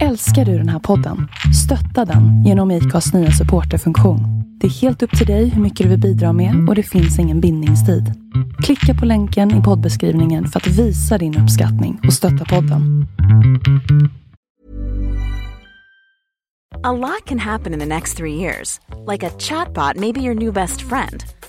Älskar du den här podden? Stötta den genom IKAs nya supporterfunktion. Det är helt upp till dig hur mycket du vill bidra med och det finns ingen bindningstid. Klicka på länken i poddbeskrivningen för att visa din uppskattning och stötta podden. A lot can happen in the next three years. Like a chatbot maybe your new best friend.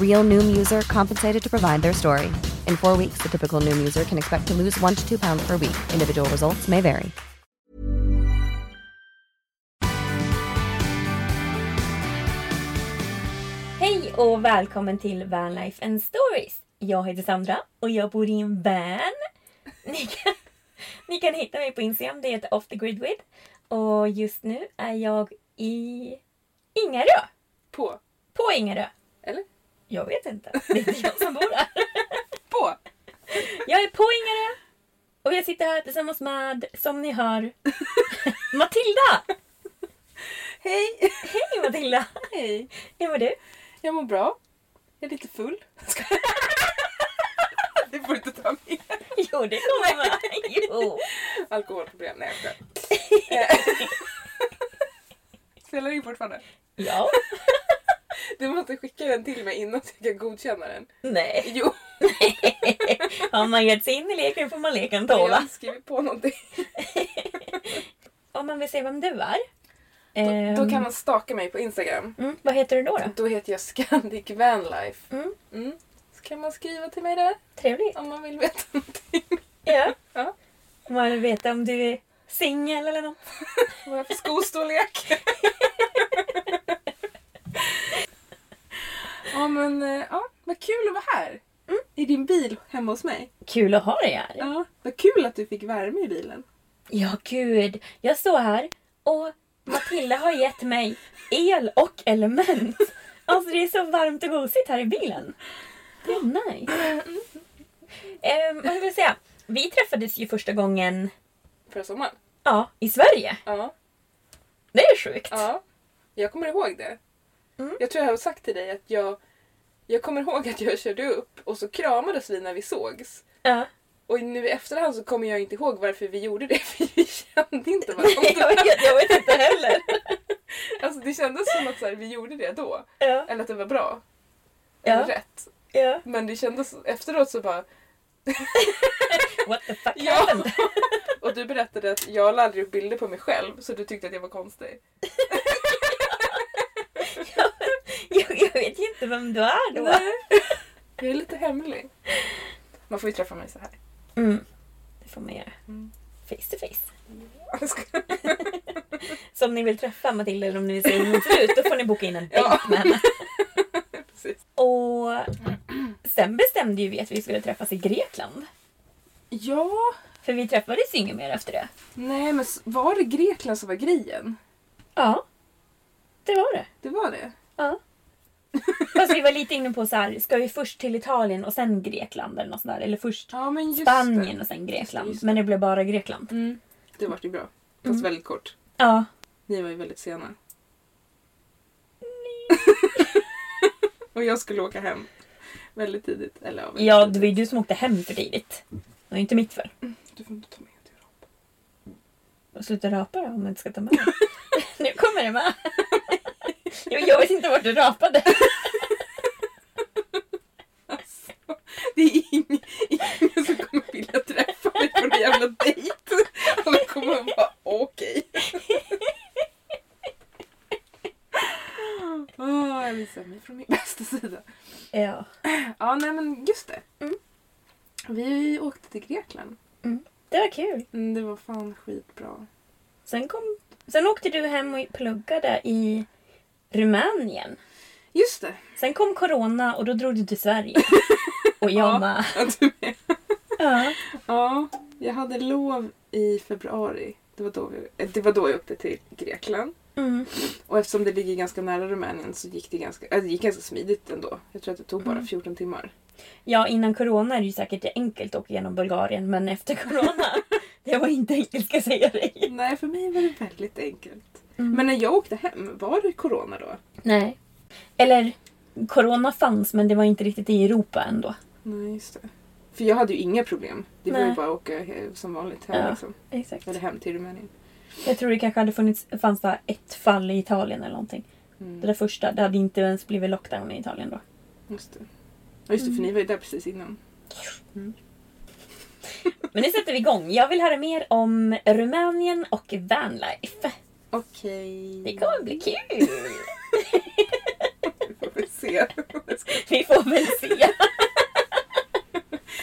Real Noom user compensated to provide their story. In four weeks, the typical Noom user can expect to lose one to two pounds per week. Individual results may vary. Hej och välkommen till Vanlife and Stories. Jag heter Sandra och jag bor i en van. Ni kan, ni kan hitta mig på Instagram, det heter Off the Grid With. Och just nu är jag i Ingarö. På? På Ingarö. Eller? Jag vet inte. Det är inte jag som bor där. På? Jag är på Ingarö. Och jag sitter här tillsammans med, som ni hör, Matilda! Hej! Hej Matilda! Hej! Hur mår du? Jag mår bra. Jag är lite full. Det får du inte ta med. Jo, det kommer med. Jo. Alkoholproblem. Nej, jag Spelar in fortfarande? Ja. Du måste skicka den till mig innan jag kan godkänna den. Nej. Jo, Har man gett sig in i leken får man leken jag tåla. har skrivit på någonting. Om man vill se vem du är. Då, då kan ehm, man staka mig på Instagram. mm, vad heter du då? då? Då heter jag Scandic Vanlife. Mm, Mm. Så kan man skriva till mig där trevligt. om man vill veta någonting. Ja. Ja. Om man vill veta om du är singel eller något. Vad är jag för skostorlek? Ja men eh, ja, vad kul att vara här. I din bil hemma hos mig. Kul att ha dig här. Ja, vad kul att du fick värme i bilen. Ja, gud. Jag står här och Matilda har gett mig el och element. Alltså det är så varmt och gosigt här i bilen. Det är nice. Um, vad vill jag säga? Vi träffades ju första gången Förra sommaren. ja, i Sverige. Ja, Det är sjukt. ja. Jag kommer ihåg det. Mm. Jag tror jag har sagt till dig att jag jag kommer ihåg att jag körde upp och så kramades vi när vi sågs. Ja. Och nu i efterhand så kommer jag inte ihåg varför vi gjorde det för vi kände inte varandra. jag, vet, jag vet inte heller. Alltså det kändes som att så här, vi gjorde det då. Ja, Eller att det var bra. Eller rätt. ja. Men det kändes efteråt så bara... What the fuck Ja! happened? Och du berättade att jag la aldrig upp bilder på mig själv så du tyckte att jag var konstig. jag, jag vet ju inte vem du är då. Nej. Jag är lite hemlig. Man får ju träffa mig så här. Mm. Det får man göra. Mm. Face to face. Så om ni vill träffa Matilda eller om ni vill se hur hon ser ut då får ni boka in en dejt Ja. med henne. Och sen bestämde ju vi att vi skulle träffas i Grekland. Ja, För vi träffades ju inget mer efter det. nej men var det Grekland som var grejen? Ja. Det var det. Det var det? Ja. Fast vi var lite inne på så här, ska vi först till Italien och sen Grekland eller något sånt där? Eller först Ja, just Spanien det. och sen Just Grekland. det, just det. Men det blev bara Grekland. Mm. Det vart ju bra. Fast Mm. väldigt kort. Ja. Ni var ju väldigt sena. och jag skulle åka hem väldigt tidigt. Eller ja, väldigt Ja, det var ju du som åkte hem för tidigt. Det var ju inte mitt fel. Du får inte ta med Europa. Och sluta rapa då om man inte ska ta med. Nu kommer det med. Jag vet inte vart du rapade. Det är ingen, ingen som kommer vilja träffa mig på någon jävla dejt. Alla kommer att vara okej. Åh, jag visar mig från min bästa sida. Ja. Ja, nej men just det. Mm. Vi åkte till Grekland. Det var kul. Mm, det var fan skitbra. Sen, kom, sen åkte du hem och pluggade i Rumänien. Just det. Sen kom corona och då drog du till Sverige. Och jag Ja. med. Ja, du med. Ja. Ja, jag hade lov i februari. Det var då, vi, eh, det var då jag åkte till Grekland. Mm. Och eftersom det ligger ganska nära Rumänien så gick det ganska, äh, det gick ganska smidigt ändå. Jag tror att det tog bara Mm. 14 timmar. ja, innan corona är det ju säkert enkelt att åka genom Bulgarien. Men efter corona, det var inte enkelt ska jag säga dig. Nej, för mig var det väldigt enkelt. Mm. Men när jag åkte hem, var det corona då? Nej. Eller, corona fanns men det var inte riktigt i Europa ändå. Nej, just det. För jag hade ju inga problem. Det var ju bara att åka som vanligt hem Ja. liksom. Exakt. Eller hem till Rumänien. Jag tror det kanske hade funnits, fanns där ett fall i Italien eller någonting. Det Mm. där första, det hade inte ens blivit lockdown i Italien då. Just det. Ja, just det, för ni var ju där precis innan. Men nu sätter vi igång. Jag vill höra mer om Rumänien och vanlife. Okej. Det kommer bli kul! Vi får väl se. Vi får väl se.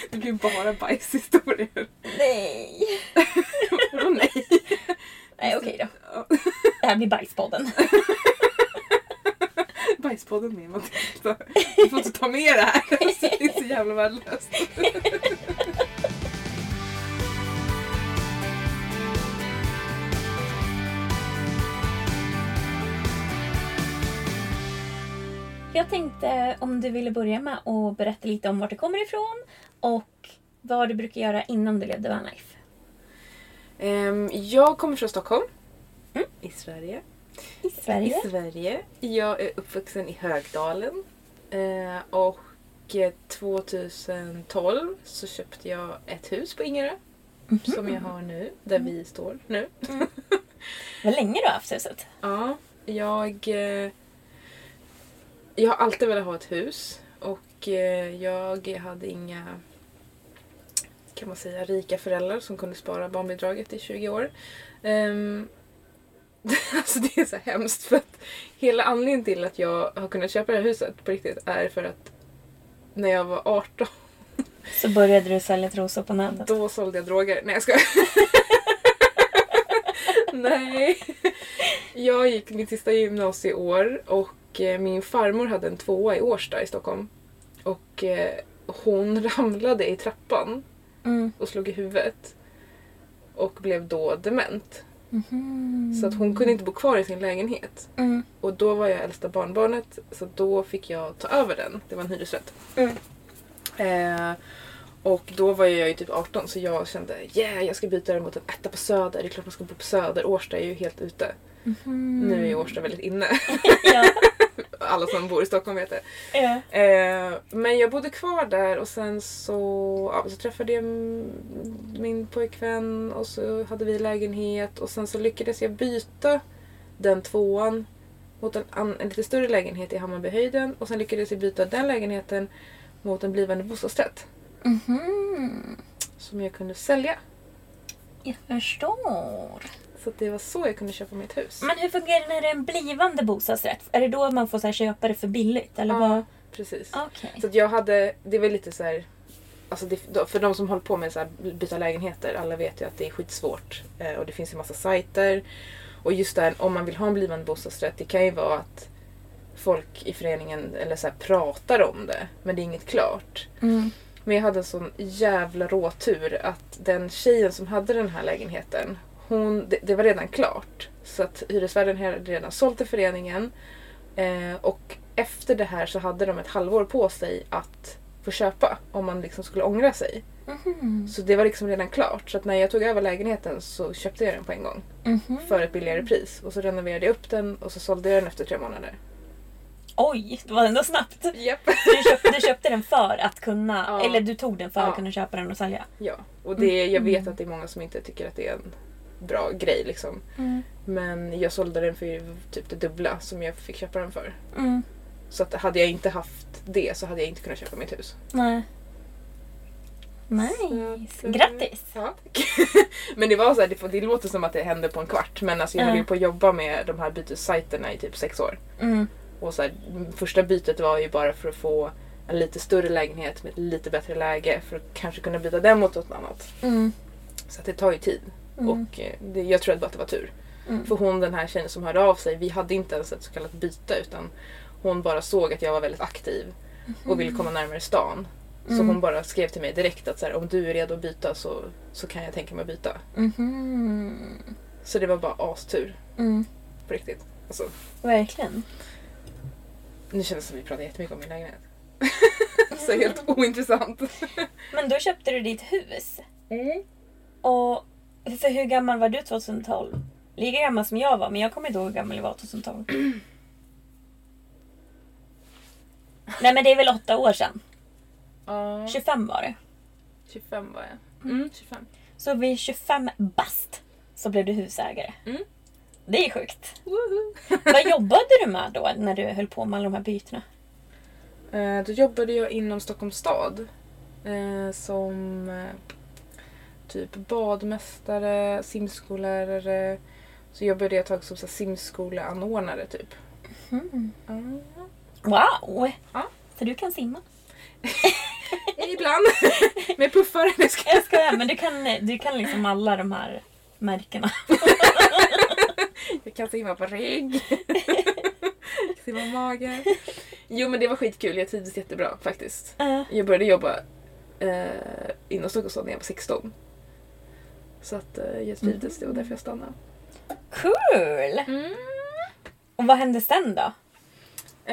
Det blir bara bajshistorier. Nej. Vadå nej? Nej, okej då. Ja. Det här blir Bajspodden. Bajspodden med Matilda. Du får inte ta med det här. Det är så jävla värdelöst. Tänkte om du ville börja med att berätta lite om vart du kommer ifrån och vad du brukar göra innan du levde vanlife. Ehm, jag kommer från Stockholm. Mm. I Sverige. I Sverige. I Sverige. Jag är uppvuxen i Högdalen. Eh, och eh, 2012 så köpte jag ett hus på Ingerö. Som jag har nu, där vi står nu. Vad länge du har haft huset. Ja, jag... Jag har alltid velat ha ett hus. Och eh, jag hade inga kan man säga, rika föräldrar som kunde spara barnbidraget i 20 år. Ehm, alltså det är så hemskt för att hela anledningen till att jag har kunnat köpa det här huset på riktigt är för att när jag var 18 Så började du sälja trosor på nätet. då sålde jag droger. Nej jag skojar. Nej. Jag gick mitt sista gymnasieår och eh, min farmor hade en tvåa i Årsta i Stockholm. Och eh, hon ramlade i trappan Mm. och slog i huvudet. Och blev då dement. Mhm. Så att hon kunde inte bo kvar i sin lägenhet. Mm. Och då var jag äldsta barnbarnet så då fick jag ta över den. Det var en hyresrätt. Mm. Eh, och då var jag ju typ 18 så jag kände yeah jag ska byta den mot en etta på Söder. Det är klart man ska bo på Söder. Årsta är ju helt ute. Nu är Årsta väldigt inne. ja. Alla som bor i Stockholm vet det. ja. Eh, men jag bodde kvar där och sen så, ja, så träffade jag min pojkvän och så hade vi lägenhet och sen så lyckades jag byta den tvåan mot en, an, en lite större lägenhet i Hammarbyhöjden och sen lyckades jag byta den lägenheten mot en blivande bostadsrätt Mhm. som jag kunde sälja. Jag förstår. Så att det var så jag kunde köpa mitt hus. Men hur fungerar det när det är en blivande bostadsrätt? Är det då man får så här, köpa det för billigt? Eller vad? ja, precis. Okej. Så att jag hade, det var lite så här, alltså det, för de som håller på med här, byta lägenheter, alla vet ju att det är skitsvårt. Eh, och det finns en massa sajter. Och just där, om man vill ha en blivande bostadsrätt, det kan ju vara att folk i föreningen eller så här, pratar om det, men det är inget klart. Mm. Men jag hade en sån jävla råtur att den tjejen som hade den här lägenheten, hon, det, det var redan klart. Så att hyresvärden hade redan sålt till föreningen. Eh, och efter det här så hade de ett halvår på sig att få köpa om man liksom skulle ångra sig. Mhm. Så det var liksom redan klart. Så att när jag tog över lägenheten så köpte jag den på en gång. Mhm. För ett billigare pris. Och så renoverade jag upp den och så sålde jag den efter tre månader. Oj, det var ändå snabbt. Japp. Du köpte, du köpte den för att kunna, Ja. eller du tog den för Ja. att kunna köpa den och sälja. Ja, och det, jag vet att det är många som inte tycker att det är en bra grej liksom. Mm. Men jag sålde den för typ det dubbla som jag fick köpa den för. Mm. Så att hade jag inte haft det så hade jag inte kunnat köpa mitt hus. Nej. Nice. Grattis! Ja, men det var så här, det, det låter som att det hände på en kvart. Men alltså jag höll ju på att jobba med de här bytessajterna i typ sex år. Mm. Och så här, första bytet var ju bara för att få en lite större lägenhet med ett lite bättre läge för att kanske kunna byta den mot något annat. Mm. Så det tar ju tid. Mm. Och eh, det, jag tror bara att det var tur. Mm. För hon den här tjejen som hörde av sig, vi hade inte ens ett så kallat byte utan hon bara såg att jag var väldigt aktiv och ville komma närmare stan. Så Mm. hon bara skrev till mig direkt att så här, om du är redo att byta så, så kan jag tänka mig att byta. Mhm. Så det var bara astur Mm. på riktigt. Alltså, Verkligen. nu känns det som att vi pratar jättemycket om min lägenhet. så helt ointressant. Men då köpte du ditt hus. Och för hur gammal var du 2012? Lika gammal som jag var, men jag kommer inte ihåg hur gammal jag var 2012. Nej men det är väl åtta år sedan. Ja, 25 var det. 25 var jag. Mm, 25. Så vid 25 bast så blev du husägare. Mm. Det är sjukt. Vad jobbade du med då när du höll på med alla de här bytena? Eh, Då jobbade jag inom Stockholms stad. eh, Som eh, typ badmästare, simskollärare. Så jobbade jag ett tag som så här simskoleanordnare typ. Mm. Mm. Wow! Ja. Så du kan simma? Ibland. Med puffar. Nej, ska Jag skojar, men du kan, du kan liksom alla de här märkena. Jag kan simma på rygg. Jag kan simma mage. Jo men det var skitkul, jag trivdes jättebra faktiskt. Uh, Jag började jobba eh, inom Stockholms stad när jag var 16. Så att eh, jag trivdes, det var därför jag stannade. cool! Och vad hände sen då?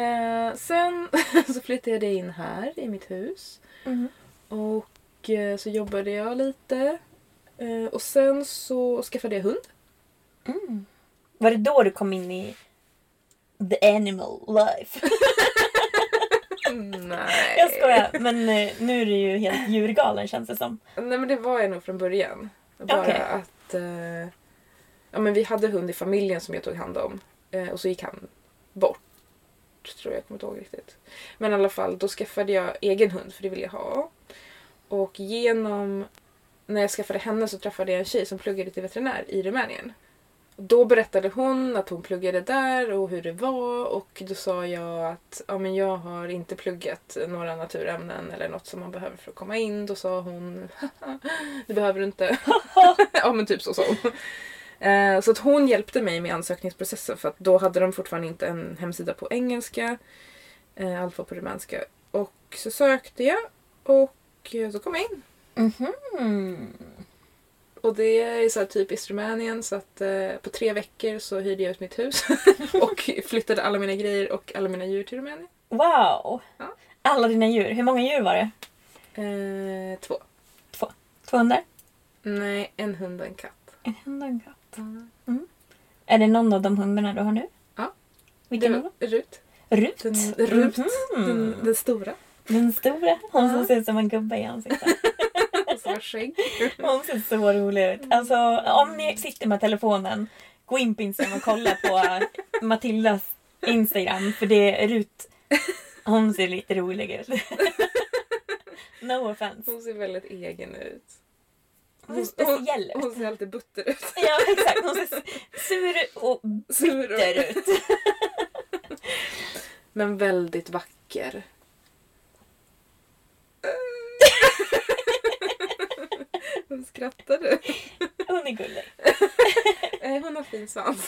Eh, sen så flyttade jag in här i mitt hus. Mm. Och eh, så jobbade jag lite. Eh, och sen så skaffade jag hund. Mm. Var det då du kom in i the animal life? Nej. Jag skojar, men eh, nu är du ju helt djurgalen känns det som. Nej men det var jag nog från början. Bara Okej. att eh, ja, men vi hade hund i familjen som jag tog hand om. Eh, och så gick han bort. Tror jag, jag kommer inte ihåg riktigt. Men i alla fall, då skaffade jag egen hund för det ville jag ha. Och genom när jag skaffade henne så träffade jag en tjej som pluggade till veterinär i Rumänien. Då berättade hon att hon pluggade där och hur det var och då sa jag att ja, men jag har inte pluggat några naturämnen eller något som man behöver för att komma in. Då sa hon det behöver du inte. ja men typ så sa hon. Eh, Så att hon hjälpte mig med ansökningsprocessen för att då hade de fortfarande inte en hemsida på engelska. Eh, Allt var på rumänska. Och så sökte jag och så kom jag in. Mhm. Och det är så här typiskt Rumänien så att eh, på tre veckor så hyrde jag ut mitt hus och flyttade alla mina grejer och alla mina djur till Rumänien. Wow! Ja. Alla dina djur. Hur många djur var det? Eh, två. Två. Två hundar? Nej, en hund och en katt. En hund och en katt. Är det någon av de hundarna du har nu? Ja. Vilken Det var Rut. Rut? Den, Rut. Mhm. Den, den stora. Den stora. Hon som Ja. ser ut som en gubbe i ansiktet. Skägg. Hon ser så rolig ut. Alltså om ni sitter med telefonen, gå in på Instagram och kolla på Matildas Instagram. För det är Rut. Hon ser lite rolig ut. No offense. Hon ser väldigt egen ut. Hon Hon, ut. hon ser alltid butter ut. Ja exakt. Hon ser sur och Sur och- bitter ut. Men väldigt vacker. Hon skrattar du? Hon är gullig. Eh, Hon har fin svans.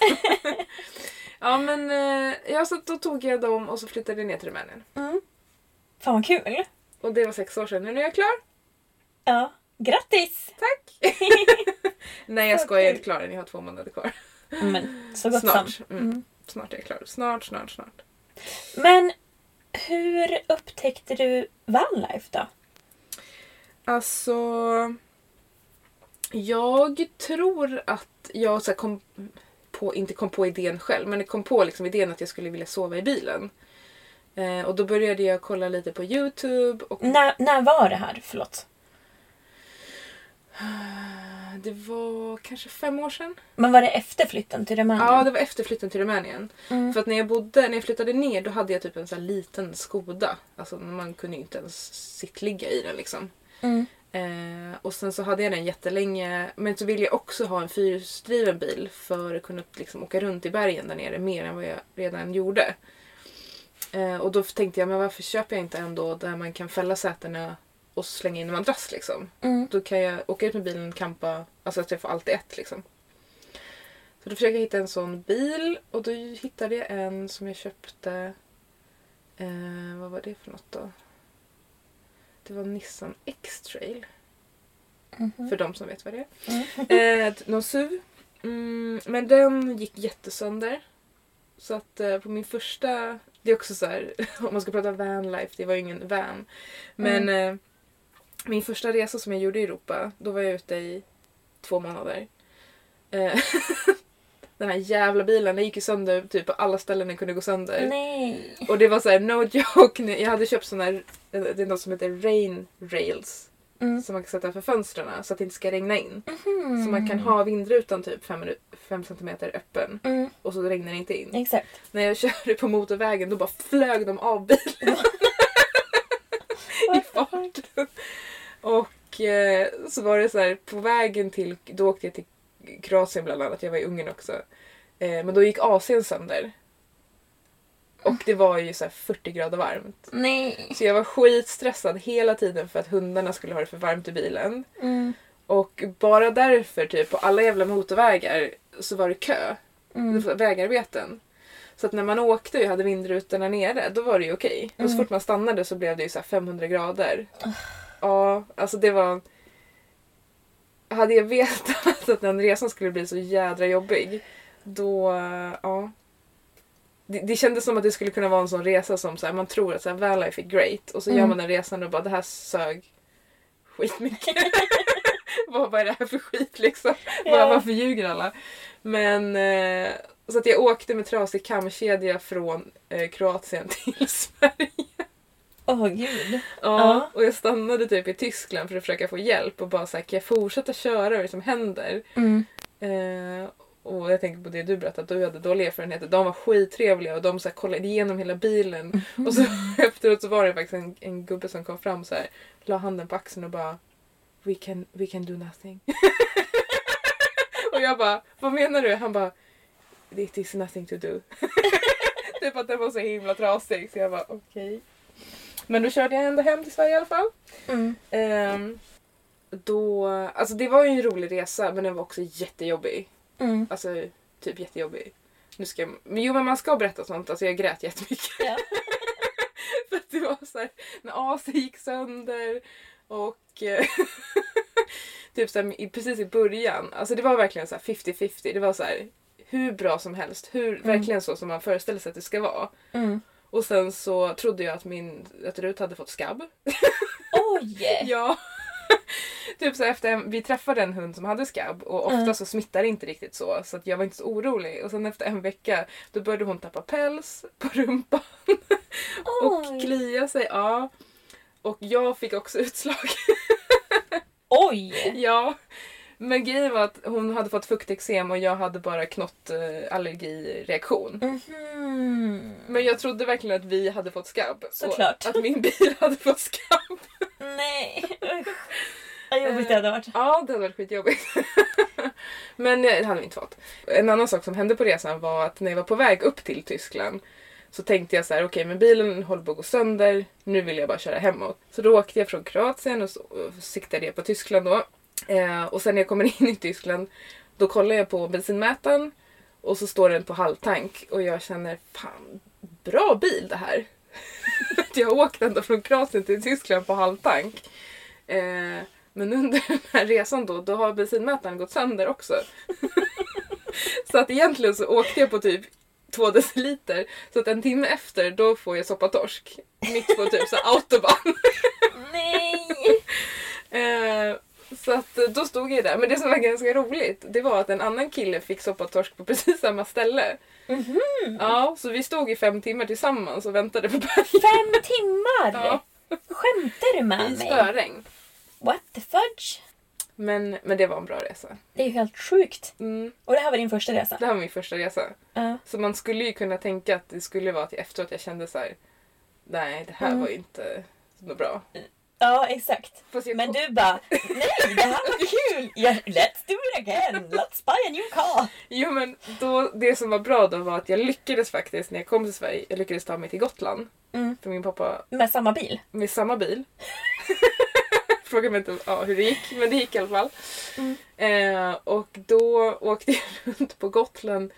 ja men eh, ja, så då tog jag dem och så flyttade jag ner till Rumänien. Mm. Fan vad kul. Och det var sex år sedan. Nu är jag klar. Ja. Grattis! Tack! Nej jag skojar, jag är inte klar än. Jag har två månader kvar. Men så gott Snart. som. Mm. Snart är jag klar. Snart, snart, snart. Men hur upptäckte du vanlife då? Alltså... Jag tror att jag så kom på, inte kom på idén själv, men jag kom på liksom idén att jag skulle vilja sova i bilen. Eh, och då började jag kolla lite på Youtube. Och När, när var det här? Förlåt. det var kanske fem år sedan. Men var det efter flytten till Rumänien? Ja, det var efter flytten till Rumänien. Mm. För att när jag bodde, när jag flyttade ner då hade jag typ en sån liten Skoda. Alltså man kunde ju inte ens sittligga i den liksom. Mm. Eh, och sen så hade jag den jättelänge. Men så ville jag också ha en fyrhjulsdriven bil för att kunna liksom, åka runt i bergen där nere mer än vad jag redan gjorde. Eh, och då tänkte jag, men varför köper jag inte en då där man kan fälla sätena och slänga in en madrass liksom. Mm. Då kan jag åka ut med bilen, campa, alltså att jag får allt i ett liksom. Så då försökte jag hitta en sån bil och då hittade jag en som jag köpte. Eh, vad var det för något då? Det var Nissan X-Trail. För de som vet vad det är. Eh, någon SUV. Mm, men den gick jättesönder. Så att eh, på min första... Det är också så här, om man ska prata vanlife, det var ju ingen van. Men eh, min första resa som jag gjorde i Europa, då var jag ute i två månader. Eh, den här jävla bilen, den gick ju sönder typ på alla ställen den kunde gå sönder. Nej. Och det var så här, no joke. Jag hade köpt sån här, det är något som heter rain rails. Mm. Som man kan sätta för fönstren så att det inte ska regna in. Så man kan ha vindrutan typ 5 cm öppen Mm. och så regnar det inte in. Exakt. När jag körde på motorvägen då bara flög de av bilen i fart. Och eh, så var det så här på vägen till, då åkte jag till Kroatien bland annat, jag var i Ungern också. Eh, men då gick AC'n sönder. Och det var ju så här 40 grader varmt. Nej. Så jag var skitstressad hela tiden för att hundarna skulle ha det för varmt i bilen. Mm. Och bara därför, typ på alla jävla motorvägar, så var det kö. Mm. Vägarbeten. Så att när man åkte och hade vindrutorna nere, då var det ju okej. Och så fort man stannade så blev det ju så här 500 grader. Ja, alltså det var... Hade jag vetat att den resan skulle bli så jädra jobbig, då... Ja. Det, det kändes som att det skulle kunna vara en sån resa som så här, man tror att så här, vanlife är great och så gör man den resan och bara det här sög skitmycket. vad, vad är det här för skit liksom? Ja. Varför ljuger alla? Men eh, så att jag åkte med trasig kamkedja från eh, Kroatien till Sverige. Åh gud. Ja, Ja. och jag stannade typ i Tyskland för att försöka få hjälp och bara såhär, kan jag fortsätta köra? Vad är det som händer? Mm. Eh, och jag tänker på det du berättade, att du hade dåliga erfarenheter. De var skittrevliga och de så här, kollade igenom hela bilen. Och så efteråt så var det faktiskt en, en gubbe som kom fram så här, la handen på axeln och bara We can, we can do nothing. och jag bara, vad menar du? Han bara It is nothing to do. typ att den var så himla trasig så jag bara okej. Men då körde jag ändå hem till Sverige i alla fall. Mm. Ehm, då, alltså det var ju en rolig resa men den var också jättejobbig. Mm. Alltså typ jättejobbig. Nu ska jag, men jo men man ska berätta sånt, alltså jag grät jättemycket. Ja. För att det var så här, när AC gick sönder och eh, typ så här, precis i början, alltså det var verkligen så här 50-50. Det var så här hur bra som helst, hur, verkligen så som man föreställer sig att det ska vara. Mm. Och sen så trodde jag att min att Rut hade fått skabb. Oj! Ja. typ så efter en, vi träffade en hund som hade skabb och ofta Mm. så smittar det inte riktigt så så jag var inte så orolig. Och sen efter en vecka då började hon tappa päls på rumpan och klia sig. Ja. Och jag fick också utslag. Oj! ja. Men grejen var att hon hade fått fukteksem och jag hade bara knott eh, allergireaktion. Mhm. Men jag trodde verkligen att vi hade fått skabb. Såklart. Att min bil hade fått skabb. Nej. Vad jobbigt det hade varit. Ja, det hade varit skitjobbigt. Men eh, det hade vi inte fått. En annan sak som hände på resan var att när jag var på väg upp till Tyskland så tänkte jag så här: okej men bilen håller på att gå sönder, nu vill jag bara köra hemåt. Så då åkte jag från Kroatien och så och siktade jag på Tyskland då. Eh, och sen när jag kommer in i Tyskland då kollar jag på bensinmätaren och så står den på halvtank och jag känner fan, bra bil det här. Att jag har åkt ända från Kroatien till Tyskland på halvtank. Eh, men under den här resan då, då har bensinmätaren gått sönder också. så att egentligen så åkte jag på typ två deciliter. Så att en timme efter då får jag soppatorsk. Mitt på typ så autobahn. Nej! Eh, så att eh, då stod jag där. Men det som var ganska roligt det var att en annan kille fick soppatorsk på precis samma ställe. Mhm. Ja, så vi stod i fem timmar tillsammans och väntade på berget. Fem timmar! Ja. Skämtar du med I mig? spöregn. What the fudge? Men, men det var en bra resa. Det är ju helt sjukt. Mm. Och det här var din första resa? Det här var min första resa. Ja. Så man skulle ju kunna tänka att det skulle vara till efteråt jag kände så här. Nej, det här Mm. var ju inte så bra. Ja, exakt. Men du bara, nej det här var kul! Ja, let's do it again! Let's buy a new car! Jo men då, det som var bra då var att jag lyckades faktiskt när jag kom till Sverige, jag lyckades ta mig till Gotland. Mm. För min pappa Med samma bil? med samma bil. Fråga mig inte ja, hur det gick, men det gick i alla fall. Mm. Eh, och då åkte jag runt på Gotland.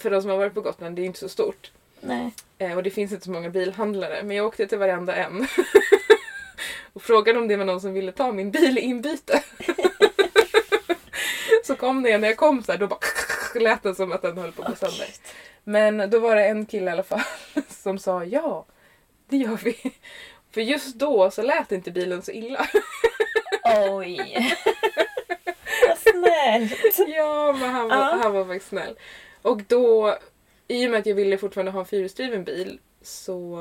För de som har varit på Gotland, det är inte så stort. Nej. Eh, och det finns inte så många bilhandlare. Men jag åkte till varenda en. Och frågade om det var någon som ville ta min bil i inbyte. så kom det när jag kom så här, då bara lät det som att den höll på att gå sönder. Men då var det en kille i alla fall som sa ja, det gör vi. För just då så lät inte bilen så illa. Oj! Vad snällt! ja, men han var, Ja. han var faktiskt snäll. Och då, i och med att jag ville fortfarande ha en fyrhjulsdriven bil så...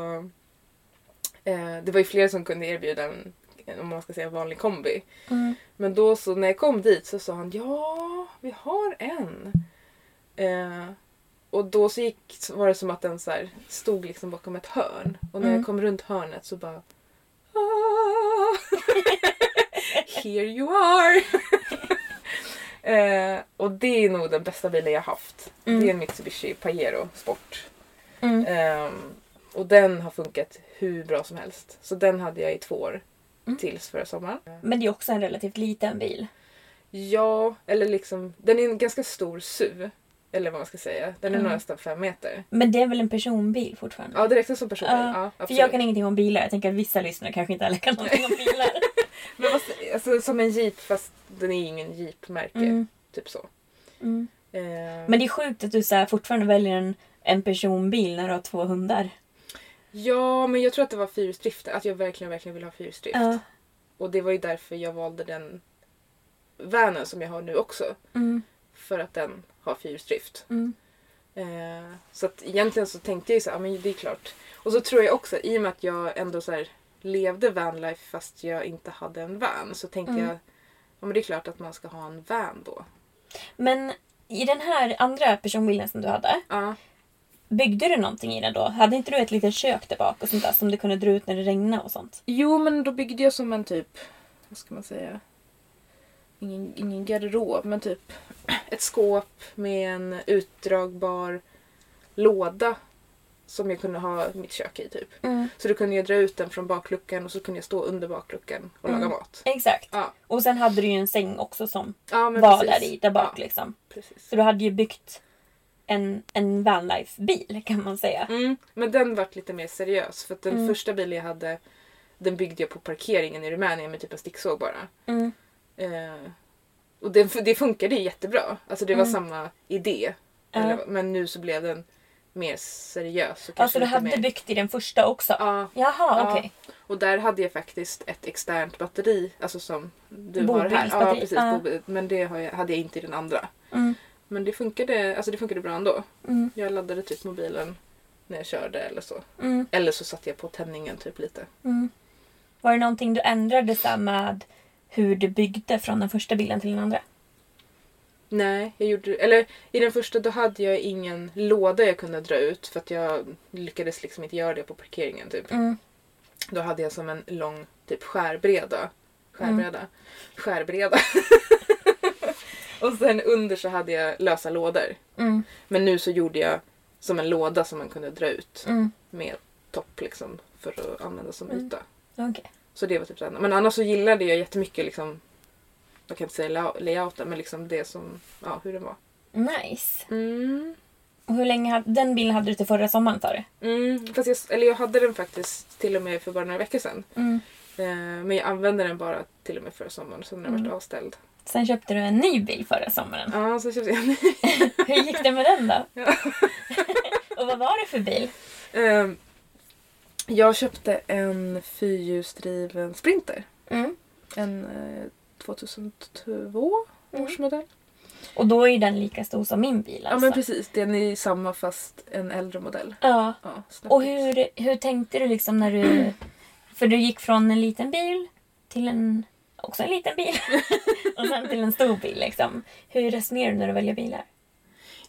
Eh, det var ju fler som kunde erbjuda en, om man ska säga en vanlig kombi. Mm. Men då så när jag kom dit så sa han ja, vi har en. Eh, och då så gick, var det som att den så här stod liksom bakom ett hörn. Och när Mm. jag kom runt hörnet så bara... Ah, here you are! eh, och det är nog den bästa bilen jag haft. Mm. Det är en Mitsubishi Pajero Sport. Mm. Ehm, och den har funkat hur bra som helst. Så den hade jag i två år. Mm. Tills förra sommaren. Men det är också en relativt liten bil. Ja, eller liksom... Den är en ganska stor SUV. Eller vad man ska säga. Den är Mm. nästan fem meter. Men det är väl en personbil fortfarande? Ja, det räknas som personbil. Ja, Ja, För jag kan ingenting om bilar. Jag tänker att vissa lyssnare kanske inte heller kan någonting om bilar. Men vad, alltså, som en Jeep fast den är ingen Jeep-märke. Mm. Typ så. Mm. Ehm, Men det är sjukt att du så här, fortfarande väljer en, en personbil när du har två hundar. Ja, men jag tror att det var fyrhjulsdrift. Att jag verkligen, verkligen vill ha fyrhjulsdrift. Ja. Och det var ju därför jag valde den vanen som jag har nu också. Mm. För att den har fyrhjulsdrift. Mm. Eh, så att egentligen så tänkte jag ju så här, men det är klart. Och så tror jag också, i och med att jag ändå så här levde vanlife fast jag inte hade en van. Så tänkte Mm. jag, ja men det är klart att man ska ha en van då. Men i den här andra personbilen som du hade. Ja. Byggde du någonting i den då? Hade inte du ett litet kök där bak och sånt där som du kunde dra ut när det regnade och sånt? Jo men då byggde jag som en typ, vad ska man säga? Ingen, ingen garderob men typ ett skåp med en utdragbar låda. Som jag kunde ha mitt kök i typ. Mm. Så då kunde jag dra ut den från bakluckan och så kunde jag stå under bakluckan och Mm. laga mat. Exakt. Ja, Och sen hade du ju en säng också som ja var precis. där i, där bak Ja, liksom. precis. Så du hade ju byggt en, en vanlife-bil kan man säga. Mm, men den vart lite mer seriös för den Mm. första bilen jag hade den byggde jag på parkeringen i Rumänien med typ en sticksåg bara. Mm. Eh, och det, det funkade jättebra. Alltså det var Mm. samma idé. Eller, men nu så blev den mer seriös. Och Alltså du hade mer, byggt i den första också? Ja. Jaha, Ja. okej. Och där hade jag faktiskt ett externt batteri. Alltså som du har här. Ja, precis. ja. Men det hade jag inte i den andra. Mm. Men det funkade, alltså det funkade bra ändå. Mm. Jag laddade typ mobilen när jag körde eller så. Mm. Eller så satte jag på tändningen typ lite. Mm. Var det någonting du ändrade så med hur du byggde från den första bilen till den andra? Nej, jag gjorde Eller i den första då hade jag ingen låda jag kunde dra ut för att jag lyckades liksom inte göra det på parkeringen typ. Mm. Då hade jag som en lång typ skärbreda. Skärbreda. Mm. Och sen under så hade jag lösa lådor. Mm. Men nu så gjorde jag som en låda som man kunde dra ut Mm. med topp liksom för att använda som Mm. yta. Okej. Så det var typ det. Men annars så gillade jag jättemycket liksom jag kan inte säga lay- layouten men liksom det som, ja hur den var. Nice. Mm. Och hur länge hade, den bilen hade du till förra sommaren sa du? Mm, fast jag, eller jag hade den faktiskt till och med för bara några veckor sedan. Mm. Eh, men jag använde den bara till och med förra sommaren, sen har den Mm. varit avställd. Sen köpte du en ny bil förra sommaren. Ja, så köpte jag en ny. Hur gick det med den då? Och vad var det för bil? Ehm, jag köpte en fyrhjulsdriven Sprinter. Mm. En eh, 2002 års modell. Och då är ju den lika stor som min bil Ja alltså. men precis, den är samma fast en äldre modell. Ja. Ja. Och hur, hur tänkte du liksom när du... För du gick från en liten bil till en... Också en liten bil. och sen till en stor bil liksom. Hur resonerar du när du väljer bilar?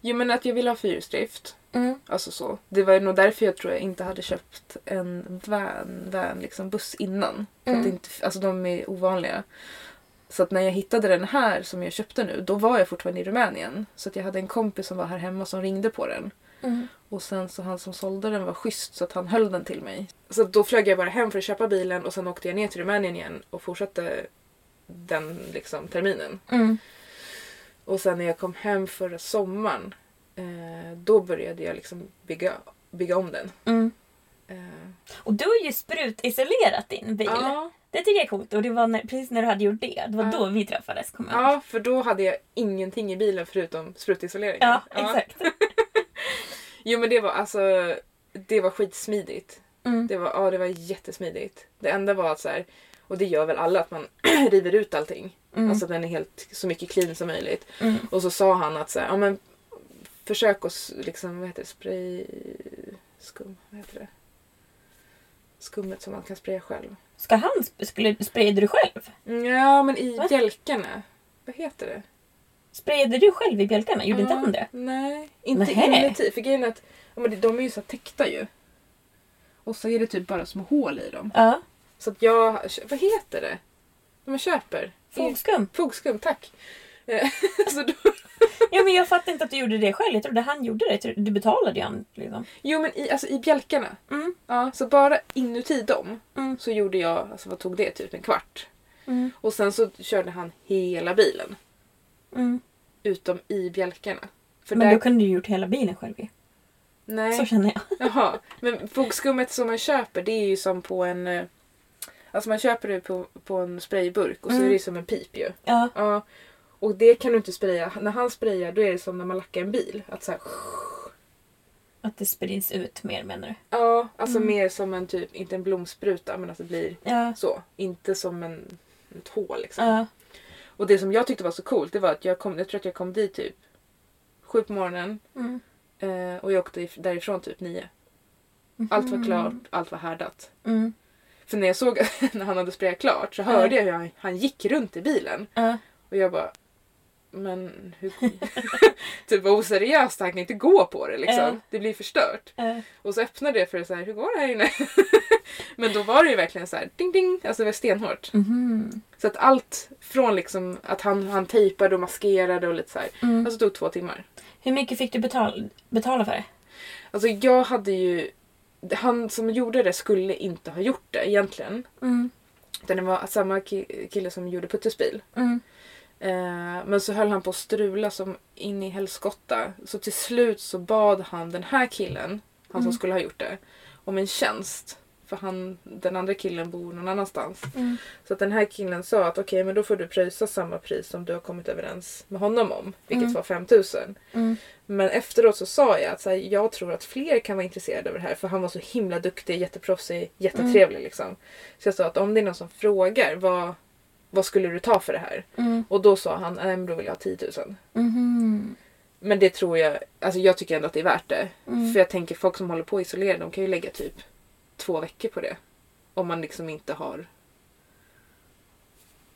Jo men att jag ville ha fyrhjulsdrift. Mm. Alltså så. Det var nog därför jag tror jag inte hade köpt en van, van liksom buss innan. För att Mm. det inte, alltså de är ovanliga. Så att när jag hittade den här som jag köpte nu, då var jag fortfarande i Rumänien. Så att jag hade en kompis som var här hemma som ringde på den. Mm. Och sen så han som sålde den var schysst så att han höll den till mig. Så att då flög jag bara hem för att köpa bilen och sen åkte jag ner till Rumänien igen och fortsatte den liksom terminen. Mm. Och sen när jag kom hem förra sommaren eh, då började jag liksom bygga, bygga om den. Mm. Eh, Och du har ju sprutisolerat din bil. ja, Det tycker jag är coolt. Och det var när, precis när du hade gjort det. Det var Ja. då vi träffades. Jag ihåg. ja, för då hade jag ingenting i bilen förutom sprutisoleringen. ja, exakt. Jo men det var alltså det var skitsmidigt. Mm. Det var, ja, det var jättesmidigt. Det enda var att så här, och det gör väl alla, att man river ut allting. Mm. Alltså att den är helt så mycket clean som möjligt. Mm. Och så sa han att så här, ja men försök att liksom, vad heter det, spray... Skum, vad heter det? Skummet som man kan spraya själv. Ska han sp- skulle, sprayade du själv? Mm, Ja men i Va? bjälkarna. Vad heter det? Sprayade du själv i bjälkarna? Gjorde inte Ja, han det? Nej, inte inuti. För grejen är att ja, men de är ju så täckta ju. Och så är det typ bara små hål i dem. Ja. Så att jag, vad heter det? När man köper? Fogskum. Fogskum, tack. Eh, så då, Ja, men jag fattar inte att du gjorde det själv. Jag trodde han gjorde det. Du betalade ju han. Liksom. jo men i, alltså, i bjälkarna. Mm. Ja, så bara inuti dem Mm. så gjorde jag, alltså vad tog det? Typ en kvart. Mm. Och sen så körde han hela bilen. Mm. Utom i bjälkarna. För Men där, då kunde du gjort hela bilen själv ju. nej. Så känner jag. Jaha, men fogskummet som man köper det är ju som på en... Alltså man köper det på, på en sprayburk och så Mm. är det som en pip ju. Ja. Ja. Och det kan du inte spraya. När han sprayar då är det som när man lackar en bil. Att så här, Att det sprids ut mer menar du? ja, alltså Mm. mer som en typ, inte en blomspruta men att det blir Ja. så. Inte som en, ett hål liksom. Ja. Och det som jag tyckte var så coolt det var att jag kom, jag tror att jag kom dit typ sju på morgonen. Mm. Eh, och jag åkte if- därifrån typ nio. Allt var klart, allt var härdat. Mm. För när jag såg när han hade sprayat klart så hörde jag hur han, han gick runt i bilen. Och jag bara... Men hur... typ vad oseriöst, han kan inte gå på det liksom. Ja. Det blir förstört. Ja. Och så öppnade jag för det så här, hur går det här inne? Men då var det ju verkligen så här, ding ding, alltså det var stenhårt. Mhm. Så att allt från liksom att han, han tejpade och maskerade och lite så här. Mm. Alltså det tog två timmar. Hur mycket fick du betala, betala för det? Alltså jag hade ju... Han som gjorde det skulle inte ha gjort det egentligen. Mm. Utan det var samma ki- kille som gjorde Puttes bil. Mm. Eh, men så höll han på att strula som in i helskotta. Så till slut så bad han den här killen, han som skulle ha gjort det, om en tjänst. För han, den andra killen bor någon annanstans. Mm. Så att den här killen sa att okej men då får du pröjsa samma pris som du har kommit överens med honom om. Vilket Mm. var 5000. Mm. Men efteråt så sa jag att så här, jag tror att fler kan vara intresserade av det här. För han var så himla duktig, jätteproffsig, jättetrevlig liksom. Så jag sa att om det är någon som frågar vad, vad skulle du ta för det här? Mm. Och då sa han, nej men då vill jag ha 10 000. Mhm. Men det tror jag, alltså jag tycker ändå att det är värt det. Mm. För jag tänker folk som håller på att isolera, de kan ju lägga typ två veckor på det. Om man liksom inte har